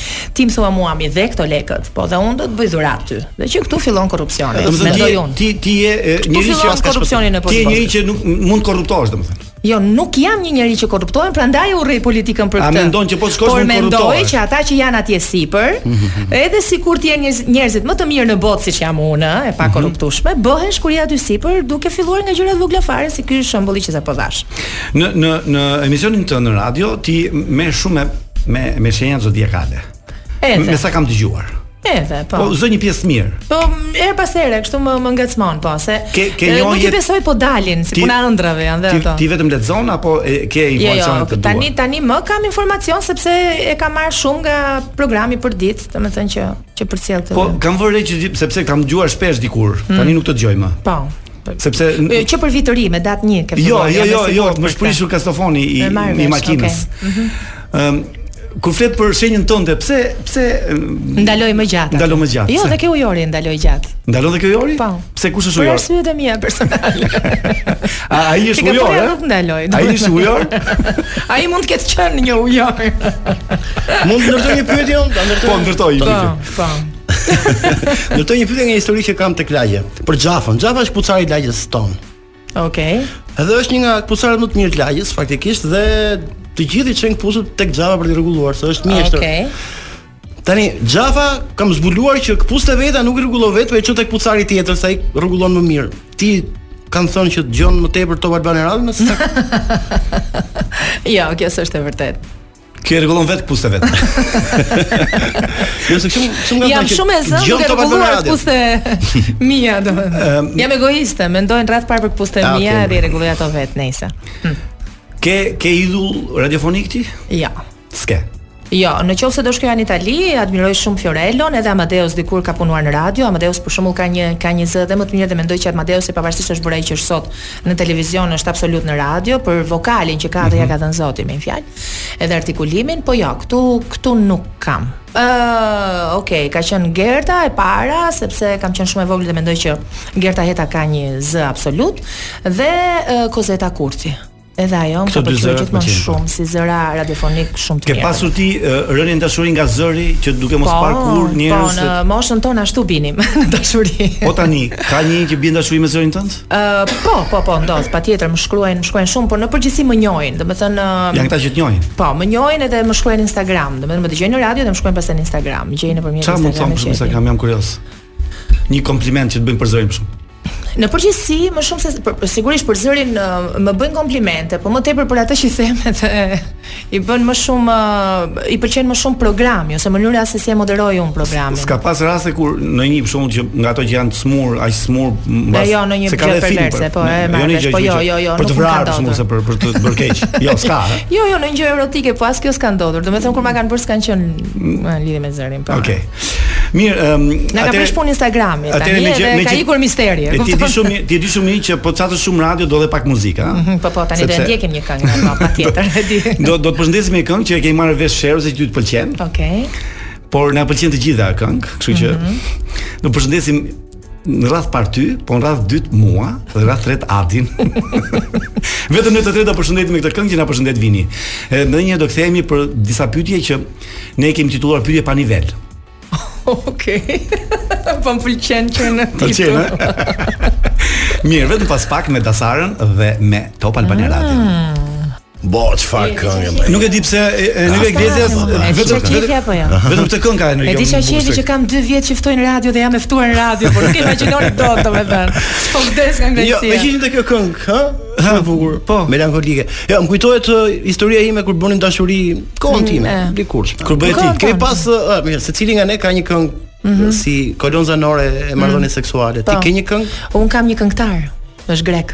Ti më thua mua m'i dhe këto lekët, po dhe unë do të bëj dhuratë ty. Dhe që këtu fillon korrupsioni, do të thonë ti ti ti je njeri që pas korrupsionin në politikë. Ti je njeri që nuk mund të korruptohesh, domethënë. Jo, nuk jam një njeri që korruptohem, prandaj urrej politikën për këtë. A mendon që po të shkosh mund të korruptohesh? Por mendoj që ata që janë atje sipër, edhe sikur të jenë njerëzit më të mirë në botë siç jam unë, e pa mhm. korruptueshme, bëhen shkurt aty sipër duke filluar nga gjëra të vogla fare si ky shembulli që sapo dhashë. Në në në emisionin tënd në radio ti merresh shumë me me me shenjat zodiakale. Edhe. Me sa kam dëgjuar. Edhe, po. Po zë një pjesë të mirë. Po herë pas here, kështu më më ngacmon, po, se ke, ke një nuk i besoj po dalin, si puna ëndrrave janë dhe ato. Ti vetëm lexon apo e, ke jo, informacione jo, të tuat? Tani tanimë kam informacion sepse e kam marr shumë nga programi për ditë, domethënë që që përcjell këtë. Po kam vënë re sepse kam dëgjuar shpesh dikur, hmm. tani nuk të dëgjoj më. Po. Sepse që për vit të ri me datë 1 ke jo, filluar. Jo, jo, jo, jo, më është prishur kasetofoni i i makinës. Ëm mhm. ehm, kur flet për shenjën tënde, pse pse ndalon më gjatë? Ndaloj më gjatë. Jo, dhe tek ujori ndaloj gjatë. Ndalon dhe tek ujori? Po. Pse kush është ujori? Për arsyet e mia personale. A ai është ujor? Ai nuk ndaloj. Ai është ujor? Ai mund të ketë qenë një ujor. Mund të ndërtoj një pyetje unë, ta ndërtoj. Po, ndërtoj një po, pyetje. Po, po. Ndërtoj një pyetje nga historia që kam tek lagje. Për Xhafën, Xhafa është këpucari i lagjes tonë. Okej. Okay. Edhe është një nga këpucarët më të mirë të lagjes faktikisht dhe të gjithë i çojnë këpucët tek Xhafa për të rregulluar, se është mjeshtër. Okej. Okay. Tani Xhafa kam zbuluar që këpucët e veta nuk i rregullon vetë, por i çon tek këpucari tjetër, se i rregullon më mirë. Ty kanë thënë që dëgjon më tepër Top Albania Radio, sesa Jo, kjo s'është e vërtetë. Kjo e rregullon vetë këpucët e veta. Nëse kështu kështu nga Jam shumë e zënë, nuk e rregulluar këpucët e mia domethënë. Ehm, Jam egoiste, mendoj në radhë të parë për këpucët e mia dhe i rregulloj ato vetë nëse. Hm. Ke ke idhull radiofonik ti? Jo. S'ke. Jo, në qoftë se do shkoja në Itali, admiroj shumë Fiorellon, edhe Amadeus dikur ka punuar në radio. Amadeus për shembull ka një ka një zë dhe më të mirë dhe mendoj që Amadeus pavarësisht është bërë që është sot në televizion, është absolut në radio për vokalin që ka dhe mm -hmm. ia mhm. ka dhënë Zoti me një fjalë. Edhe artikulimin, po jo, këtu këtu nuk kam. Ë, uh, ok, ka qenë Gerta e para sepse kam qenë shumë e vogël dhe mendoj që Gerta Heta ka një zë absolut dhe uh, Kozeta Kurti. Edhe ajo më pëlqen gjithmonë po. shumë si zëra radiofonik shumë të mirë. Ke pasur ti uh, rënie në dashuri nga zëri që duke mos po, parë kurrë po, njerëz Po, në moshën tonë ashtu binim në dashuri. Po tani, ka njeri që bie në dashuri me zërin tënd? Uh, po, po, po, ndodh, patjetër, më shkruajnë, më shkruajnë shumë, por në përgjithësi më njohin, domethënë uh, Janë këta që të njohin. Po, më njohin edhe më shkruajnë në Instagram, domethënë më dëgjojnë në radio dhe më shkruajnë pastaj në Instagram, gjejnë nëpërmjet Instagramit. Çfarë mund të thonë në Instagram, jam kurioz. Një kompliment që të bëjnë për zërin për shembull. Në përgjithësi, më shumë se për, sigurisht për zërin më bëjnë komplimente, por më tepër për atë që them edhe u bën më shumë i pëlqen më shumë programi ose mënyra se si e moderoj un programin. S'ka pas raste kur ndonjë për shembull nga ato që janë të smur, aq smur mbas jo, në një se ka dhe film. Për, po, e, jo, një gjë, po jo, jo, jo, për të vrarë për smur se për për të bërë keq. Jo, s'ka. jo, jo, ndonjë gjë erotike, po as kjo s'ka ndodhur. Domethënë kur ma kanë bërë s'kan qenë lidhje me zërin, po. Okej. Okay. Mirë, um, na ka prish punë Instagrami tani edhe, më ka ikur misteri. E ti di shumë, ti di shumë mirë që po çatose shumë radio do dhe pak muzikë, ëh. Mhm, po po tani do të ndjekim një këngë po patjetër, e di. Do do të përshëndesim me një këngë që e kemi marrë vesh që ty të pëlqen. Okej. Por na pëlqen të gjithëve kjo këngë, kështu që mhm. do përshëndesim në radh par ty, po në radh dytë mua dhe në radh tret Adin. Vetëm ne të tre do përshëndetemi me këtë këngë që na përshëndet Vini. Edhe menjëherë do kthehemi për disa pyetje që ne i kemi titulluar pyetje pa nivel. Okej. Okay. po më pëlqen që në titull. Pëlqen. Eh? Mirë, vetëm pas pak me Dasarën dhe me Top Albania ah. Radio. Bo, çfarë këngë më. Nuk e di pse Enrique Iglesias vetëm vetëm apo jo. Vetëm këtë këngë ka Enrique. E di sa qef që kam 2 vjet që ftoj në radio dhe jam e ftuar në radio, por nuk e imagjinoni dot domethënë. Po vdes nga kënaqësia. Jo, më gjeni të kjo këngë, ha? Ha bukur. Po. Melankolike. Jo, më kujtohet uh, historia ime kur binim në dashuri kohën mm, time, dikur. Kur bije ti, ke pas, uh, mirë, secili nga ne ka një këngë mm -hmm. si kolon zanore e marrëdhënies mm. seksuale. Ti po. ke një këngë? Un kam një këngëtar. Është grek.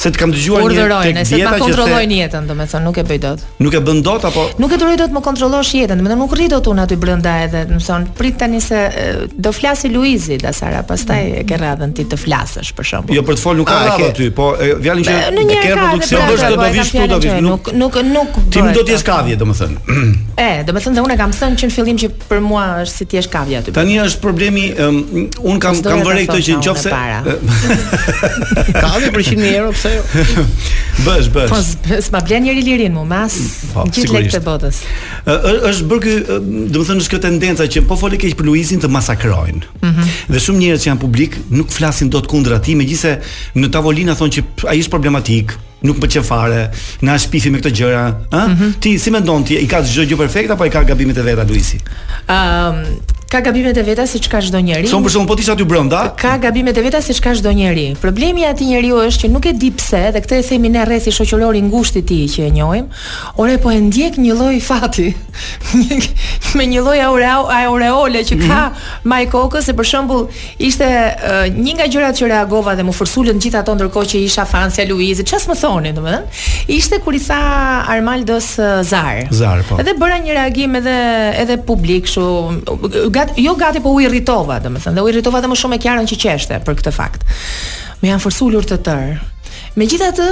Se të kam dëgjuar një tek dieta që se ma kontrollojnë jetën, domethënë nuk e bëj dot. Nuk e bën dot apo? Nuk e duroj dot më kontrollosh jetën, domethënë nuk rri dot unë aty brenda edhe, më thon, prit tani se do flasi Luizi da Sara, pastaj e ke radhën ti të flasësh për shembull. Jo për t'fol nuk ka radhë aty, po vjalin që e ke produksion do të vish këtu do vish. Nuk nuk nuk ti do të jesh kavje domethënë. E, domethënë dhe unë kam thënë që në fillim që për mua është si të jesh kavje aty. Tani është problemi, um, un kam kam vërejt këtë që nëse kavje për 100 mijë euro pse jo? Bësh, bësh. Po s'ma blen njeri lirinë mua, mas po, gjithë lekët e botës. Është bërë ky, domethënë është kjo tendenca që po fole keq për Luizin të masakrojnë. Mhm. Dhe shumë njerëz që janë publik nuk flasin dot kundra tij, megjithëse në tavolina thonë që ai është problematik, Nuk më pëlqen fare. Na shpifi me këto gjëra, ë? Mm -hmm. Ti si mendon ti, i ka çdo gjë perfekt apo i ka gabimet e veta Luizi? Ëm, um, ka gabimet e veta siç ka çdo njeri. Son për shkakun po ti aty brenda. Ka gabimet e veta siç ka çdo njeri. Problemi i atij njeriu është që nuk e di pse dhe këtë e themi ne rrethi shoqëror i ngushtë i tij që e njohim, ore po e ndjek një lloj fati. me një lloj aureole që ka mm -hmm. majë kokës, se për shembull Ishte një nga gjërat që reagova dhe më vërsulën gjithë ato ndërkohë që isha fansja e Luizit. Çfarë më thonin, domethënë? Ishte kur i tha Armaldos Zar. Zar, po. Dhe bëra një reagim edhe edhe publik kështu, gat, jo gati po u irritova, domethënë, dhe u irritova edhe më shumë me Kiarën që qeshte për këtë fakt. Më janë vërsulur të tërë. Megjithatë,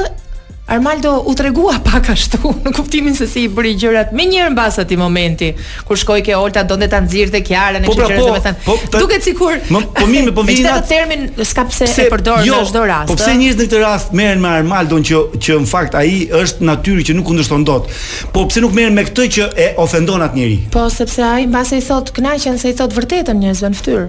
Armaldo u tregua pak ashtu në kuptimin se si i bëri gjërat menjëherë mbas atij momenti kur shkoi ke Olta donte ta nxirrte Kiarën e po, pra, gjëra po, domethënë po, po, duket sikur më po mirë po vjen atë termin s'ka pse, pse e përdor jo, në çdo rast po pse njerëzit në këtë rast merren me Armaldon që që në fakt ai është natyrë që nuk kundërshton dot po pse nuk merren me këtë që e ofendon atë njeri po sepse ai mbase i thot kënaqen se i thot vërtetën njerëzve në fytyrë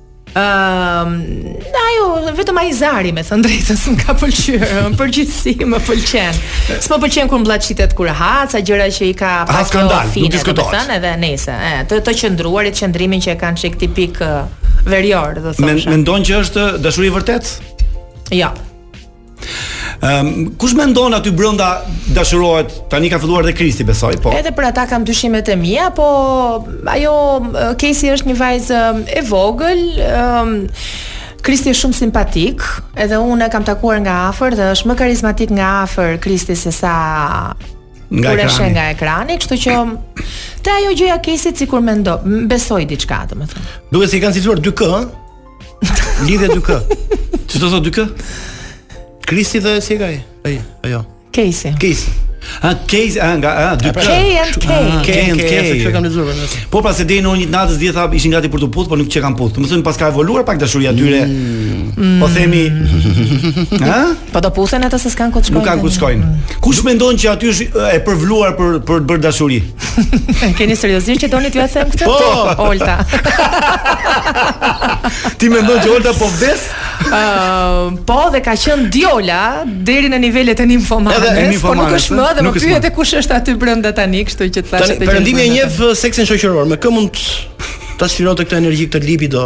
Ëm, um, ajo vetëm ai zari me thënë drejtën s'më ka pëlqyer, në përgjithësi më pëlqen. S'më pëlqen kur mbllaçitet kur ha, ca gjëra që i ka pas ka dalë, nuk diskutohet. Thënë edhe nëse, e, të të qëndruarit, qëndrimin që e kanë çik tipik verior, do të thosha. Mendon që është dashuri e vërtetë? Jo. Ja. Ëm ehm, kush mendon aty brenda dashurohet? Tani ka filluar dhe Kristi besoj, po. Edhe për ata kam dyshimet e mia, po ajo Kesi është një vajzë e vogël, ëm ehm, Kristi është shumë simpatik, edhe unë e kam takuar nga afër dhe është më karizmatik nga afër Kristi se sa nga kur e sheh nga ekrani, kështu që te ajo gjëja Kesit sikur mendo, besoj diçka, domethënë. Duhet se i kanë cituar 2K, Lidhja dy kë. Ç'do të thotë dy kë? Kristi dhe si e ka ai? Ai, ajo. Kejsi. Kejsi. A Kejsi, a nga a dy kë. Kej and Kej. Kej and Kej. Kej. Kej. kam lexuar vetëm. Po, po pra se deri në orën 1 natës dje ata ishin gati për t'u puth, por nuk qenkan puth. Domethënë paska evoluar pak dashuria e tyre. Mm. Po themi, ha? Po do puthen ata se s'kan ku të shkojnë. Nuk kanë ku të shkojnë. Mm. Kush mendon që aty është e përvëluar për për të bërë dashuri? Keni seriozisht që doni t'jua them këtë? Po, Olta. Ti mendon që Olta po vdes? Uh, po dhe ka qenë Diola deri në nivelet e nimfomanes, por nuk është më dhe më pyet e kush është aty brenda tani, kështu që thashë të gjë. Perëndimi e njeh seksin shoqëror, me kë mund ta shfryjë këtë energji këtë libido?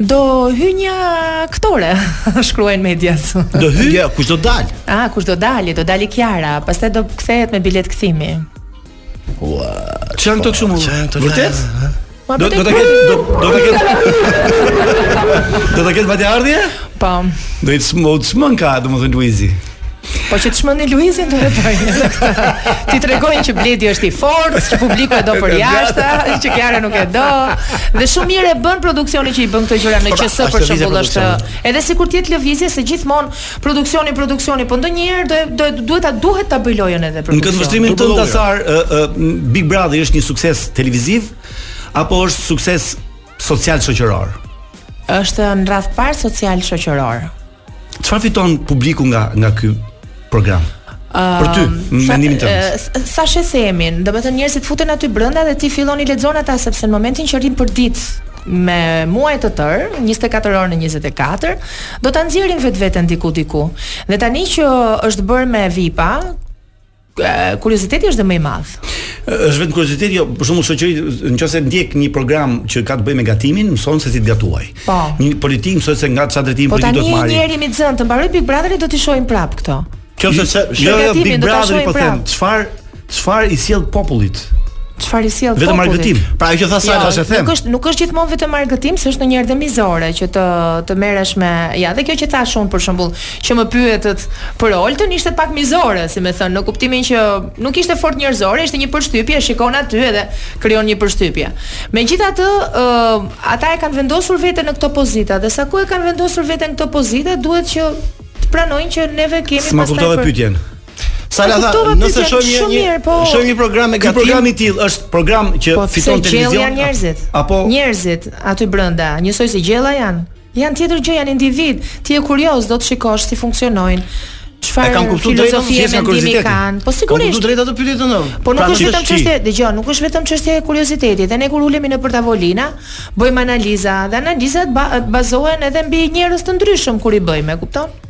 Do hy një aktore, shkruajnë mediat. Do hy? Jo, kush do dal? Ah, kush do dali? Do dali Kiara, pastaj do kthehet me bilet kthimi. Ua. Ç'janë këto çun. Vërtet? Ma Do do ta ketë do do ta ketë. Do ta ketë vajtje-ardhje? Po. Do i smë, smë ka, domethënë Luizi. Po që të shmëni Luizin të rëtojnë T'i tregojnë që Bledi është i fort Që publiku e do përjashta Që Kiara nuk e do Dhe shumë mirë bën produksioni që i bën këto gjëra në qoftë se për shembull është Edhe sikur të jetë lëvizje se gjithmonë produksioni, produksioni Po ndonjëherë dhe do, duhet të duhet të bëjë lojën edhe produksioni Në këtë vështrimin të ndasar Big Brother është një sukses televiziv Apo është sukses social shoqëror? Është në radh parë social shoqëror. Çfarë fiton publiku nga nga ky program? Uh, për ty, në mendimin tënd. S'ka ç'e themi, domethënë njerëzit futen aty brenda dhe ti fillon i lexon ata sepse në momentin që rrinë për ditë me muaj të tërë, 24 orë në 24, do ta nxjerrin vetveten diku, diku. Dhe tani që është bërë me VIP-a, kurioziteti është dhe më i madh. Është vetëm kuriozitet, jo, për shembull shoqëri, nëse ndjek një program që ka të bëjë me gatimin, mëson sesi të gatuaj. Po. Një politik mëson se nga çfarë drejtimi po politik do të marrë. Po tani njëherë jemi të zënë, të mbarojë Big Brother-i do të shohim prap këto. Kjo është se jo, jo, Big Brother po them, çfarë çfarë i sjell popullit? çfarë i sjell popullit. Vetëm argëtim. Pra ajo që tha Sala, jo, them. Nuk është nuk është gjithmonë vetëm argëtim, se është ndonjëherë dhe mizore që të të merresh me, ja, dhe kjo që thash unë për shembull, që më pyetët për Oltën ishte pak mizore, si me thënë, në kuptimin që nuk ishte fort njerëzore, ishte një përshtypje, e shikon aty edhe krijon një përshtypje. Megjithatë, ë ata e kanë vendosur veten në këto pozita dhe përsa e kanë vendosur veten në këto pozita, duhet që të pranojnë që neve kemi pastaj. S'ma kuptove për... pyetjen. Sala tha, nëse shohim një një mirë, po, shohim një program me gatim. Program i tillë është program që po, fiton televizion. Po, njerëzit. Apo njerëzit aty brenda, njësoj si gjella janë. Janë tjetër gjë, janë individ. Ti je kurioz, do të shikosh si funksionojnë. Çfarë, e kam kuptuar drejt atë, thjesht nga kurioziteti, kanë. Po sigurisht. Kam kuptuar drejt atë pyetjen tënde unë. Po nuk pra, është vetëm çështje, dëgjo, nuk është vetëm çështje e kuriozitetit. Dhe ne kur ulemi nëpër tavolina, bëjmë analiza dhe analizat bazohen edhe mbi njerëz të ndryshëm kur i bëjmë, e kupton?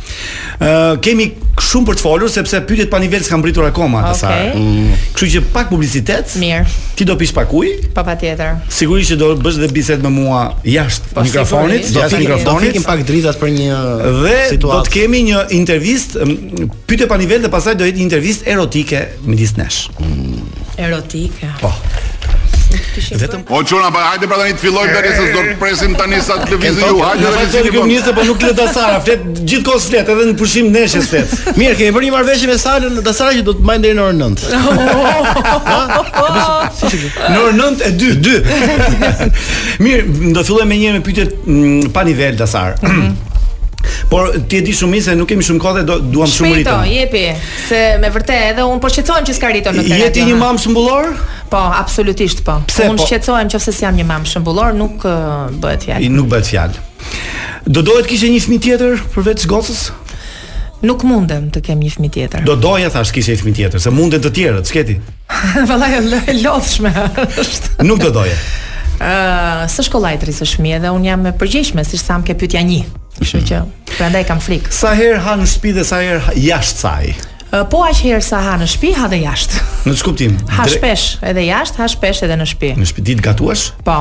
kemi shumë për të folur sepse pyetjet pa nivel s'kan mbritur akoma Dasara. Mm. Kështu që pak publicitet. Mirë. Ti do pish pak ujë? Pa patjetër. Sigurisht që do bësh dhe bisedë me mua jashtë po, mikrofonit, jashtë mikrofonit. Do fikim pak dritat për një situatë. Dhe do të kemi një intervistë pyetje pa nivel dhe pastaj do jetë një intervistë erotike midis nesh. Erotike. Po. Vetëm o çuna pa hajde pra tani të fillojmë tani se do të presim tani sa të lëvizë ju. Hajde të lëvizë ju. Nuk nisë po nuk le Dasara, flet gjithkohë flet edhe në pushim mesh flet. Mirë, kemi bërë një marrëveshje me sallën ne Dasara që do të mbajë deri në orën 9. Në orën 9 e 2, 2. Mirë, do fillojmë njëherë me pyetje mm, pa nivel Dasara. Mhm. Por ti e di shumë mirë se nuk kemi shumë kohë dhe duam shumë ritëm. Shpejto, jepi. Se me vërtet edhe un po shqetësohem që s'ka ritëm në këtë radio. Je ti një mam shembullor? Po, absolutisht po. Pse po? Un shqetësohem nëse s'jam një mam shembullor, nuk uh, bëhet fjalë. Nuk bëhet fjalë. Do doje të kishe një fëmijë tjetër përveç gocës? Nuk mundem të kem një fëmijë tjetër. Do doje thash të kishe një fëmijë tjetër, se mund të kesh, ç'ke ti? Vallai e lodhshme është. Nuk do doja. Ëh, uh, s'është kollaj të rrisësh fëmijë dhe un jam e përgjegjshme, siç thamë ke pyetja 1. Kështu që prandaj kam frikë. Sa herë ha në shtëpi dhe sa herë jashtë saj? Po aq herë sa ha në shtëpi, ha dhe jashtë. Në ç'kuptim? Ha shpesh edhe jashtë, ha shpesh edhe në shtëpi. Në shtëpi di të gatuash? Po.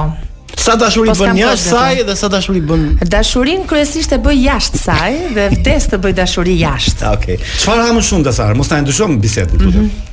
Sa dashuri bën jashtë saj dhe sa dashuri bën? Dashurinë kryesisht e bëj jashtë saj dhe vdes të bëj dashuri jashtë. Okej. Okay. Çfarë ha më shumë Dasara? Mos ta ndryshojmë bisedën, lutem. Mm -hmm.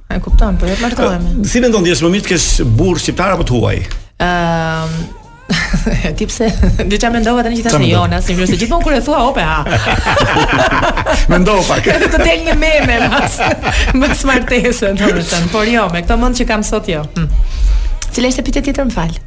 E kupton, po jo të martohemi. Si mendon ti është më mirë të kesh burr shqiptar apo të huaj? Ëm E di pse? Dhe çfarë mendova tani që thashë Jona shi mirë se gjithmonë kur e thua ope ha. Mendova pak. Edhe të del një meme pas. Pas martesës, domethënë. Por jo, me këtë mend që kam sot jo. Hm. Cila është e pyetja tjetër, më fal?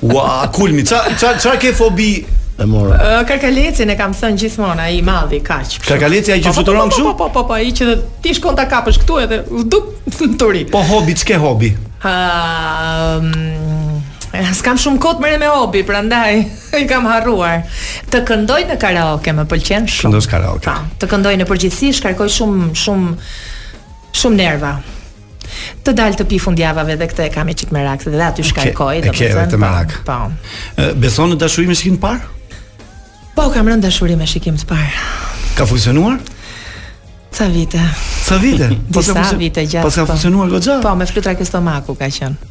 Ua, kulmi, ça ça ça ke fobi? E mora. Uh, karkalecin e kam thënë gjithmonë ai i madhi kaq. Karkaleci ai që po, po, fluturon po, kështu? Po, po, po, po, ai që ti shkon ta kapësh këtu edhe të del te turiri. Po hobi, ç'ke hobi? Ha, um, s'kam shumë kohë të merrem me hobi, prandaj i kam harruar. Të këndoj në karaoke, më pëlqen shumë. Këndosh karaoke. Pa, po, të këndoj në përgjithësi, shkarkoj shumë shumë shumë nerva. Të dal të pi fundjavave dhe këtë e kam një çik merak dhe aty shkarkoj, okay, domethënë. Okej, e ke merak. Po. po. Beson në dashuri me shikim të parë? Po, kam rënë në dashuri me shikim të parë. Ka funksionuar? Ca vite. Ca vite? Po ca vite gjatë? Po ka po. funksionuar goxha? Po, me flutra ke stomaku ka qenë.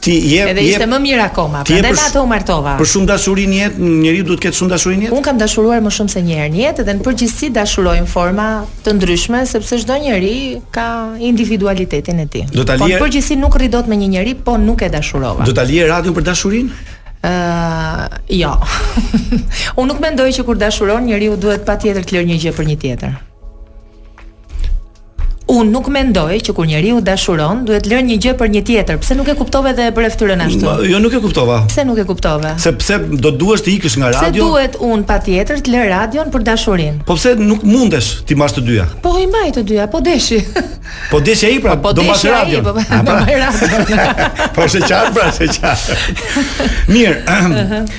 Ti je Edhe ishte më mirë akoma, prandaj me atë u martova. Për shumë dashuri në jetë, njeriu duhet të ketë shumë dashuri në jetë. Unë kam dashuruar më shumë se një herë në jetë dhe në përgjithësi dashuroj në forma të ndryshme sepse çdo njeri ka individualitetin e tij. Do ta po në përgjithësi nuk rri dot me një njeri, po nuk e dashurova. Do ta lije radion për dashurinë? Uh, jo. Unë nuk mendoj që kur dashuron njeriu duhet patjetër të lërë një gjë për një tjetër. Unë nuk mendoj që kur njeriu dashuron duhet të lërë një gjë për një tjetër. Pse nuk e kuptove dhe e bëre fytyrën ashtu? Ma, jo nuk e kuptova. Pse nuk e kuptove? Sepse do duhesh të ikësh nga radio? Pse duhet unë patjetër të lë radion për dashurinë? Po pse nuk mundesh t'i mbash të dyja? Po i mbaj të dyja, po deshi. Po deshi ai pra, po, po do mbash radion. Po, po, do pra. mbash radion. Po se çfarë pra, se çfarë. Mirë.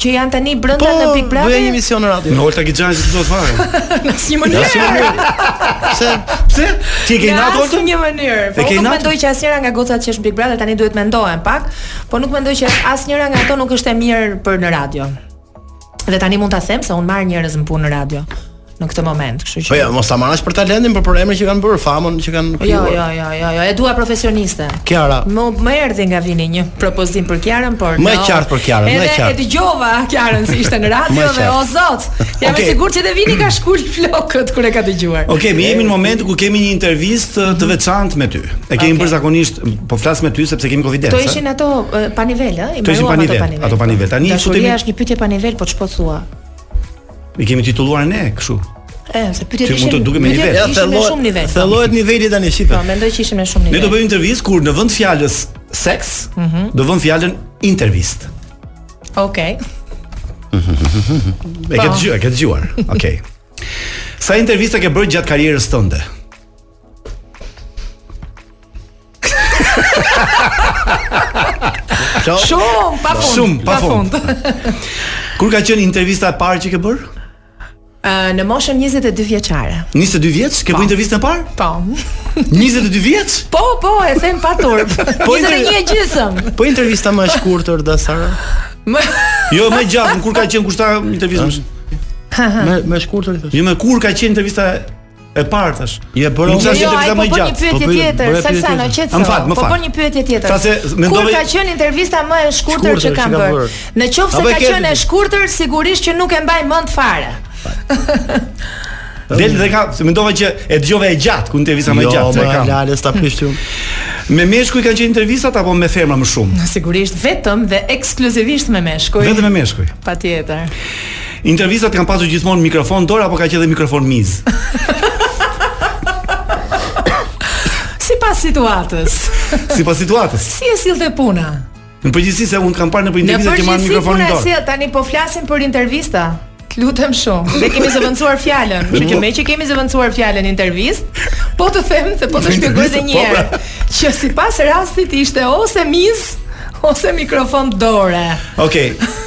që janë tani brenda po, në Big Brother. Po, bëj një emision në radio. Në Olta Gixhari si do të fare. Në asnjë mënyrë. Në asnjë mënyrë. Pse? Pse? Ti e ke inat Oltën? Në asnjë mënyrë. Po nuk mendoj që asnjëra nga gocat që është Big Brother tani duhet mendohem pak, po nuk mendoj që asnjëra nga ato nuk është e mirë për në radio. Dhe tani mund ta them se un marr njerëz në punë në radio. në këtë moment, kështu që. Po ja, mos ta marrësh për talentin, por për emrin që kanë bërë, famën që kanë jo, krijuar. Jo, jo, jo, jo, e dua profesioniste. Kiara. Mua më erdhi nga Vini një propozim për Kiarën, por më e qartë për Kiarën, më e qartë. Edhe e dëgjova Kiarën si ishte në radio dhe o zot, jam e sigurt që edhe Vini ka shkul flokët kur e ka dëgjuar. Okej, më jemi në momentin ku kemi një intervistë të veçantë me ty. E kemi bërë zakonisht, po flas me ty sepse kemi konfidencë Kto ishin ato pa nivel, ë? Kto ishin pa nivel? Ato pa nivel. Tani futi. Është një pyetje pa nivel, po ç'po thua? I kemi titulluar ne kështu. E, se pyetjet ishin. Ti mund të duken me nivel. Ja, ishim me shumë nivel. Thellohet niveli tani shife. Po, mendoj që ishim me shumë nivel. Ne do bëjmë intervistë ku në vend fjalës seks, mm -hmm. do vëmë fjalën intervistë. Okej. Okay. e ke dëgjuar, e ke dëgjuar. Okej. Okay. Sa intervista ke bërë gjatë karrierës tënde? Shumë pa fund. Shumë pa fund. Kur ka qenë intervista e parë që ke bër? Ë në moshën 22 vjeçare. 22 vjeç ke po. bërë intervistën e parë? Po. 22 vjeç? Po, po, e them pa turp. Po 21 e gjysëm. Po intervista më e shkurtër da Sara. Më Jo, më gjatë, kur ka qenë kushta intervistën? Më më shkurtër thashë. Jo, më kur ka qenë intervista E parë thashë. Je bërë unë tash të më gjatë. Po bëj një pyetje tjetër, sa në qetëso. Në fakt, më fal. Po bëj një pyetje tjetër. Sa se mendoj Kur ka qenë intervista më e shkurtër që kam bërë? Në qoftë se ka qenë e shkurtër, sigurisht që nuk e mbaj mend fare. Del dhe ka, se mendova që e dëgjova e gjatë, ku intervista më e jo, gjatë. Jo, më lale s'ta pyes ashtu. Me meshkuj kanë qenë intervistat apo me femra më shumë? Sigurisht vetëm dhe ekskluzivisht me meshkuj. Vetëm me meshkuj. Patjetër. Intervistat kanë pasur gjithmonë mikrofon dore apo ka qenë dhe mikrofon mizë? Sipas situatës. Sipas situatës. Si e sillte puna? Në përgjithësi se unë kam parë nëpër intervista që marr mikrofonin në dorë. Në përgjithësi tani po flasim për intervista. Lutem shumë. Ne kemi zëvendësuar fjalën. Kështu që meqë kemi zëvendësuar fjalën intervistë, po të them se po të shpjegoj edhe një po, herë pra. që sipas rastit ishte ose mizë ose mikrofon dore. Okej. Okay.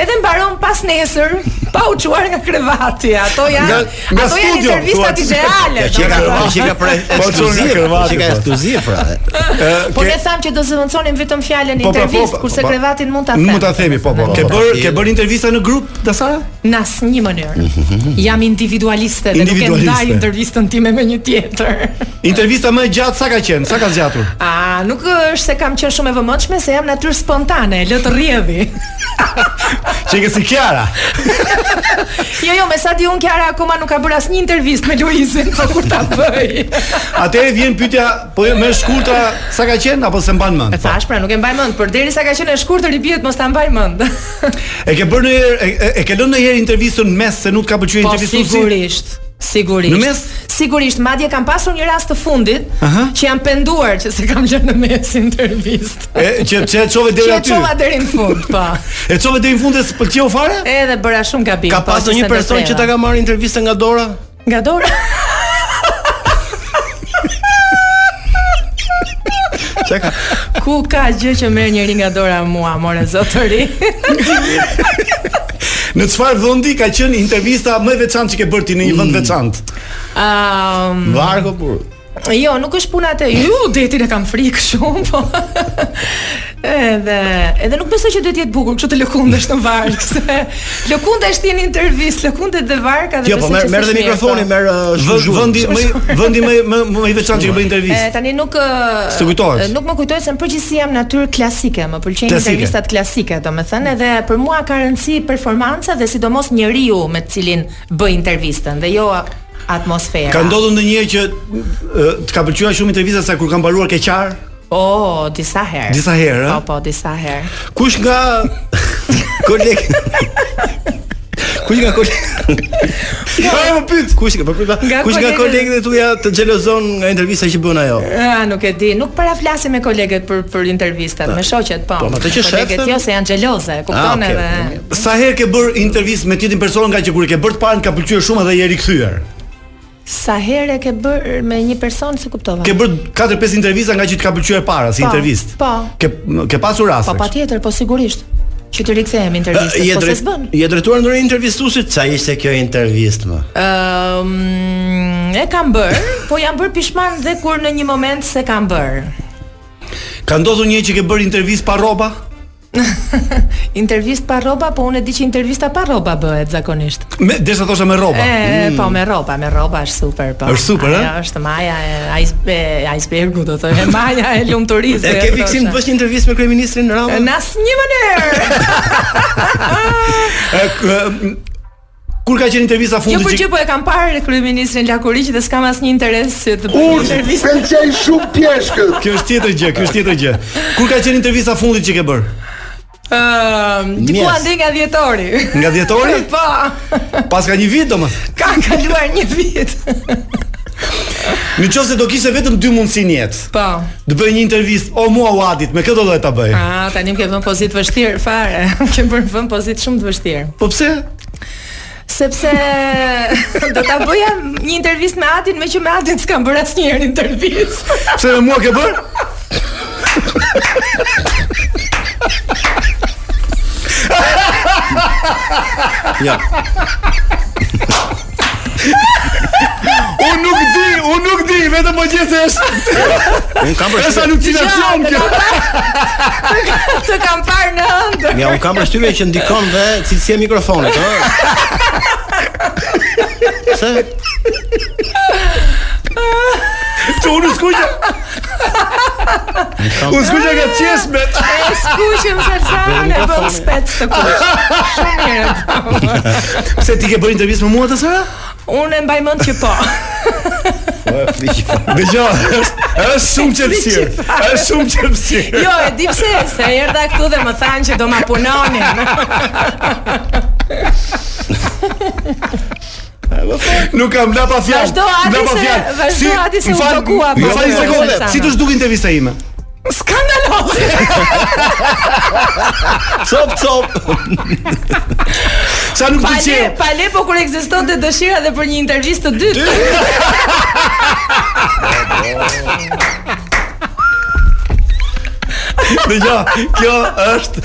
Edhe mbaron pasnesër pa u çuar nga krevati. Ato janë nga, ato janë intervistat ideale. Që ka që ka pra ekskluziv, që ka ekskluziv pra. Po ne thamë që do zëvendësonim vetëm fjalën po, pra, po, intervistë, po, kurse krevatin mund ta themi. Mund ta themi, po po. Ke bërë ke bërë intervista në grup Dasara? Në asnjë mënyrë. Jam individualiste dhe nuk e ndaj intervistën time me një tjetër. Intervista më e gjatë sa ka qenë? Sa ka zgjatur? Ah, nuk është se kam qenë shumë e vëmendshme, se jam natyrë spontane, lë të rrjedhë. S'e ke si Kiara. jo, jo, me sa di unë Kiara akoma nuk ka bërë asnjë intervistë me Luizin, po kur ta bëjë. Atëherë vjen pyetja, po jo më e shkurtra sa ka qenë apo s'e mban mend? E thashë pra, nuk e mbaj mend, por derisa ka qenë e shkurtër i bie të mos ta mbaj mend. e ke bërë ndonjëherë e, e, e ke lënë ndonjëherë intervistën në mes se nuk të ka pëlqyer po, intervistën? Po sigurisht. Sigurisht. Në mes? Sigurisht, madje kam pasur një rast të fundit uh -huh. që jam penduar që s'e kam lënë në mes intervistë. E që që e çove deri aty. Që e çova deri në fund, po. E çove deri në fund e s'të pëlqeu fare? Edhe bëra shumë gabim. Ka po, pasur një person që ta ka marrë intervistën nga dora? Nga dora? Çeka. Nuk ka gjë që merr njëri nga dora mua, more zotëri? Në çfarë vendi ka qenë intervista më e veçantë që ke bërë ti në një vend mm. të veçantë? Ëm, um, Varkë po. Jo, nuk është puna te ju, detin e kam frikë shumë, po. edhe, edhe nuk besoj që duhet të jetë bukur kështu të lëkundesh në varkë, se lëkundesh ti në intervistë, lëkundet dhe varka dhe jo, po, besoj që. Jo, po merr dhe mikrofonin, po. merr uh, vendi më vendi më më më i veçantë që bëj intervistë. Eh, tani nuk S'të kujtohet. Eh, nuk më kujtohet se në përgjithësi jam natyrë klasike, më pëlqejnë intervistat klasike, domethënë edhe për mua ka rëndësi performanca dhe sidomos njeriu me të cilin bëj intervistën dhe jo atmosfera. Ka ndodhur ndonjëherë që të ka pëlqyer shumë intervista sa kur ka mbaruar ke qarë? Po, oh, disa herë. Disa herë. Po, po, disa herë. Kush nga koleg Kush nga koleg Ja, po, më pyet, kush nga po, po, kush nga kolegët e tuaja të xhelozon nga intervista që bën ajo? Ah, nuk e di, nuk para flasim me kolegët për për intervistat, me shoqet, po. Po, më të që shef. Kolegët jo se janë xheloze, kupton ah, edhe. Sa herë ke bërë intervistë me të njëjtin person nga që kur e ke bërë të parën të ka pëlqyer shumë dhe je rikthyer? Sa herë ke bërë me një person s'e kuptova? Ke bërë 4-5 intervista nga që të ka pëlqyer e para si po, intervistë. Po. Ke ke pasur raste. Po patjetër, po sigurisht. Që të rikthehem intervistës, po s'e bën. I je drejtuar ndonjë intervistuesit, ça ishte kjo intervistë më? Ëm, um, e kam bër, po jam bër pishman dhe kur në një moment s'e kam bër. Ka ndodhur ndonjëherë që ke bër intervistë pa rroba? Intervist pa rroba, po unë e di që intervista pa rroba bëhet zakonisht. Më desha thosha me rroba. E, mm. po me rroba, me rroba është super, po. Është super, ëh. Është maja e iceberg, icebergut do të thotë, maja e lumturisë. E ke fiksim të bësh një intervistë me kryeministrin Rama? Në asnjë mënyrë. Kur ka qenë intervista e fundit? Jo për çfarë po e kam parë kryeministrin lakuriq dhe s'kam asnjë interes t'i bëj intervistë. Unë pëlqej shumë pjeshkët. Kjo është tjetër gjë, kjo është tjetër gjë. Kur ka qenë intervista e fundit që ke bër? Ëm, uh, diku andej nga dhjetori. Nga dhjetori? po. Paska një vit domethënë. Ka kaluar një vit. Në qofë se do kishe vetëm dy mundësi në jetë Po Të bëje një intervistë o mua o Adit, me kë do ta bëje A, tani më ke vënë në pozitë të vështirë Fare Këtu më ke vënë në pozitë shumë të vështirë Po pse? Sepse do ta bëja një intervistë me Adin, meqë me Adin s'kam bërë asnjëherë intervistë. Pse me mua ke bërë? Ja. Unë nuk di, unë nuk di, vetëm po gjithsesi është. Unë kam përshtypjen. Është alucinacion kjo. Të kam parë në ëndërr. Ja, unë kam përshtypjen që ndikon dhe cilësia e mikrofonit, ëh. Pse? Se unë u skuqa. U skuqa nga të qeshmet. E skuqem se sa u bëra spec i kuq. Shumë mirë. Pse ti ke bërë intervistë me mua që s'e? Unë e mbaj mend që po. Po e flliqi. Dëgjo, është shumë çelësi. Është shumë çelësi. Jo, e di pse, se erdha këtu dhe më thanë që do ma punonin. Më ka lanë pa fjalë. Vazhdo atë se vazhdo atë se u bllokua. Më fal një sekondë. Si të zhduk intervista ime? Skandaloz. Çop çop. Sa nuk të qenë. Pa le po kur ekzistonte dëshira dhe për një intervistë të dytë. Dhe kjo, kjo është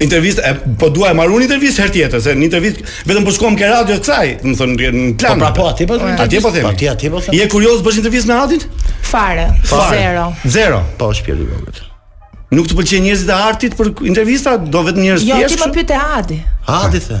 Intervista, e, po do ta marr unë intervistë herë tjetër, se në intervistë vetëm po shkojmë ke radio të kësaj, do të thonë në plan. Po pra po atje po. Atje po themi. Atje atje po themi. Je kurioz bësh intervistë me Adin? Fare. Fare. Zero. Zero. Po është njeri vogël. Nuk të pëlqejnë njerëzit e artit për intervista, do vetëm njerëz të thjeshtë. Jo, ti më pyete Adi. Adi the.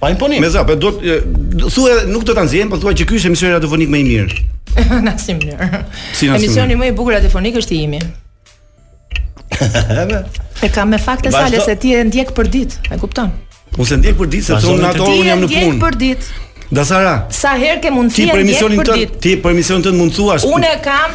Pa imponim. Me zor, do thua nuk do ta nxjerrim, po thua që ky është emisioni radiofonik më i mirë. Në asnjë mënyrë. Si na Emisioni më i bukur radiofonik është i imi. e kam me fakte sale se ti e ndjek për ditë, e kupton? Unë se ndjek për ditë sepse në ato unë jam në punë. Ti e ndjek për ditë. Dasara. Sa herë ke mundësi të ndjek për ditë? Ti për emisionin tënd mund të thuash. Unë kam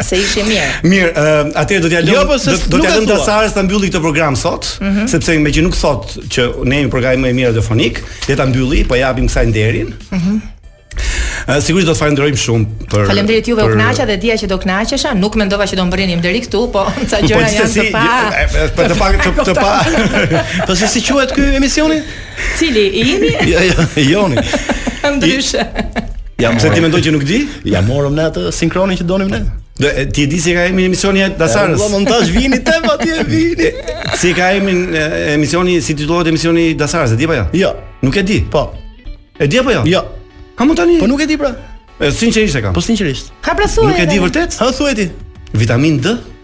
Se ishte mirë. Mirë, uh, atëherë do t'ja lëm jo, po do, do t'ja lëm Dasarës ta mbylli këtë program sot, mm -hmm. sepse me që nuk thot që ne jemi programi më i mirë radiofonik, le ta mbylli, po japim kësaj nderin. Mm -hmm. Uh, sigurisht do të falenderojmë shumë për. Faleminderit juve për... U kënaqa dhe dija që do kënaqesha. Nuk mendova që do mbërrinim deri këtu, po ca, po, gjëra janë të pa. Po të pa të pa. Po si si quhet ky emisioni? Cili i jeni? Jo, jo, joni. Ndryshe. Ja morëm. Pse ti mendon që nuk di? Ja morëm ne atë sinkronin që donim ne. Do e, ti e di si e ka emrin emisioni i Dasarës. Po montazh vini te po ti e vini. Si ka emrin e, emisioni si titullohet emisioni i Dasarës, e di apo jo? Jo, Nuk e di. po. E di apo jo? Jo. Jo more tani. Po nuk e di pra. E, sinqerisht e kam. Po sinqerisht. Hë pra thuaj. Nuk e di edhe. vërtet? Hë thuaje ti. Vitamin D?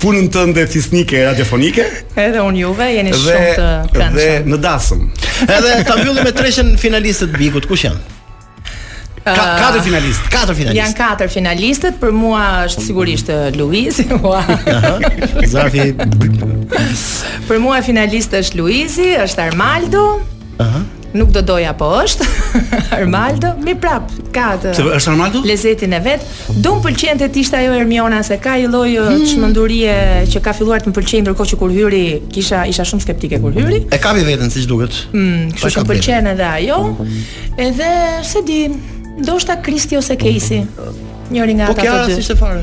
punën tënde fisnike e radiofonike. Edhe unë juve jeni shumë të këndshëm. Dhe në dasëm. Edhe ta mbyllim me treshen finaliste të Bigut, kush janë? Ka, ah, katër finalistë, katër finalistë. Janë katër finalistët, për mua është sigurisht eh, Luizi. Zafi. për mua finalist është Luizi, është Armaldo, Aha. Nuk do doja po është. Armaldo, po prap, ka atë. Se është Armaldo? Lezetin e vet. Do më pëlqente të ishte ajo Ermiona se ka një lloj uh, hmm. çmendurie që ka filluar të më pëlqejë ndërkohë që kur hyri kisha isha shumë skeptike kur hyri. E kapi veten siç duket. Mm, kështu që më pëlqen edhe ajo. Edhe se di, ndoshta Kristi ose Keisi. Njëri nga po ata të dy. Po kjo ishte fare.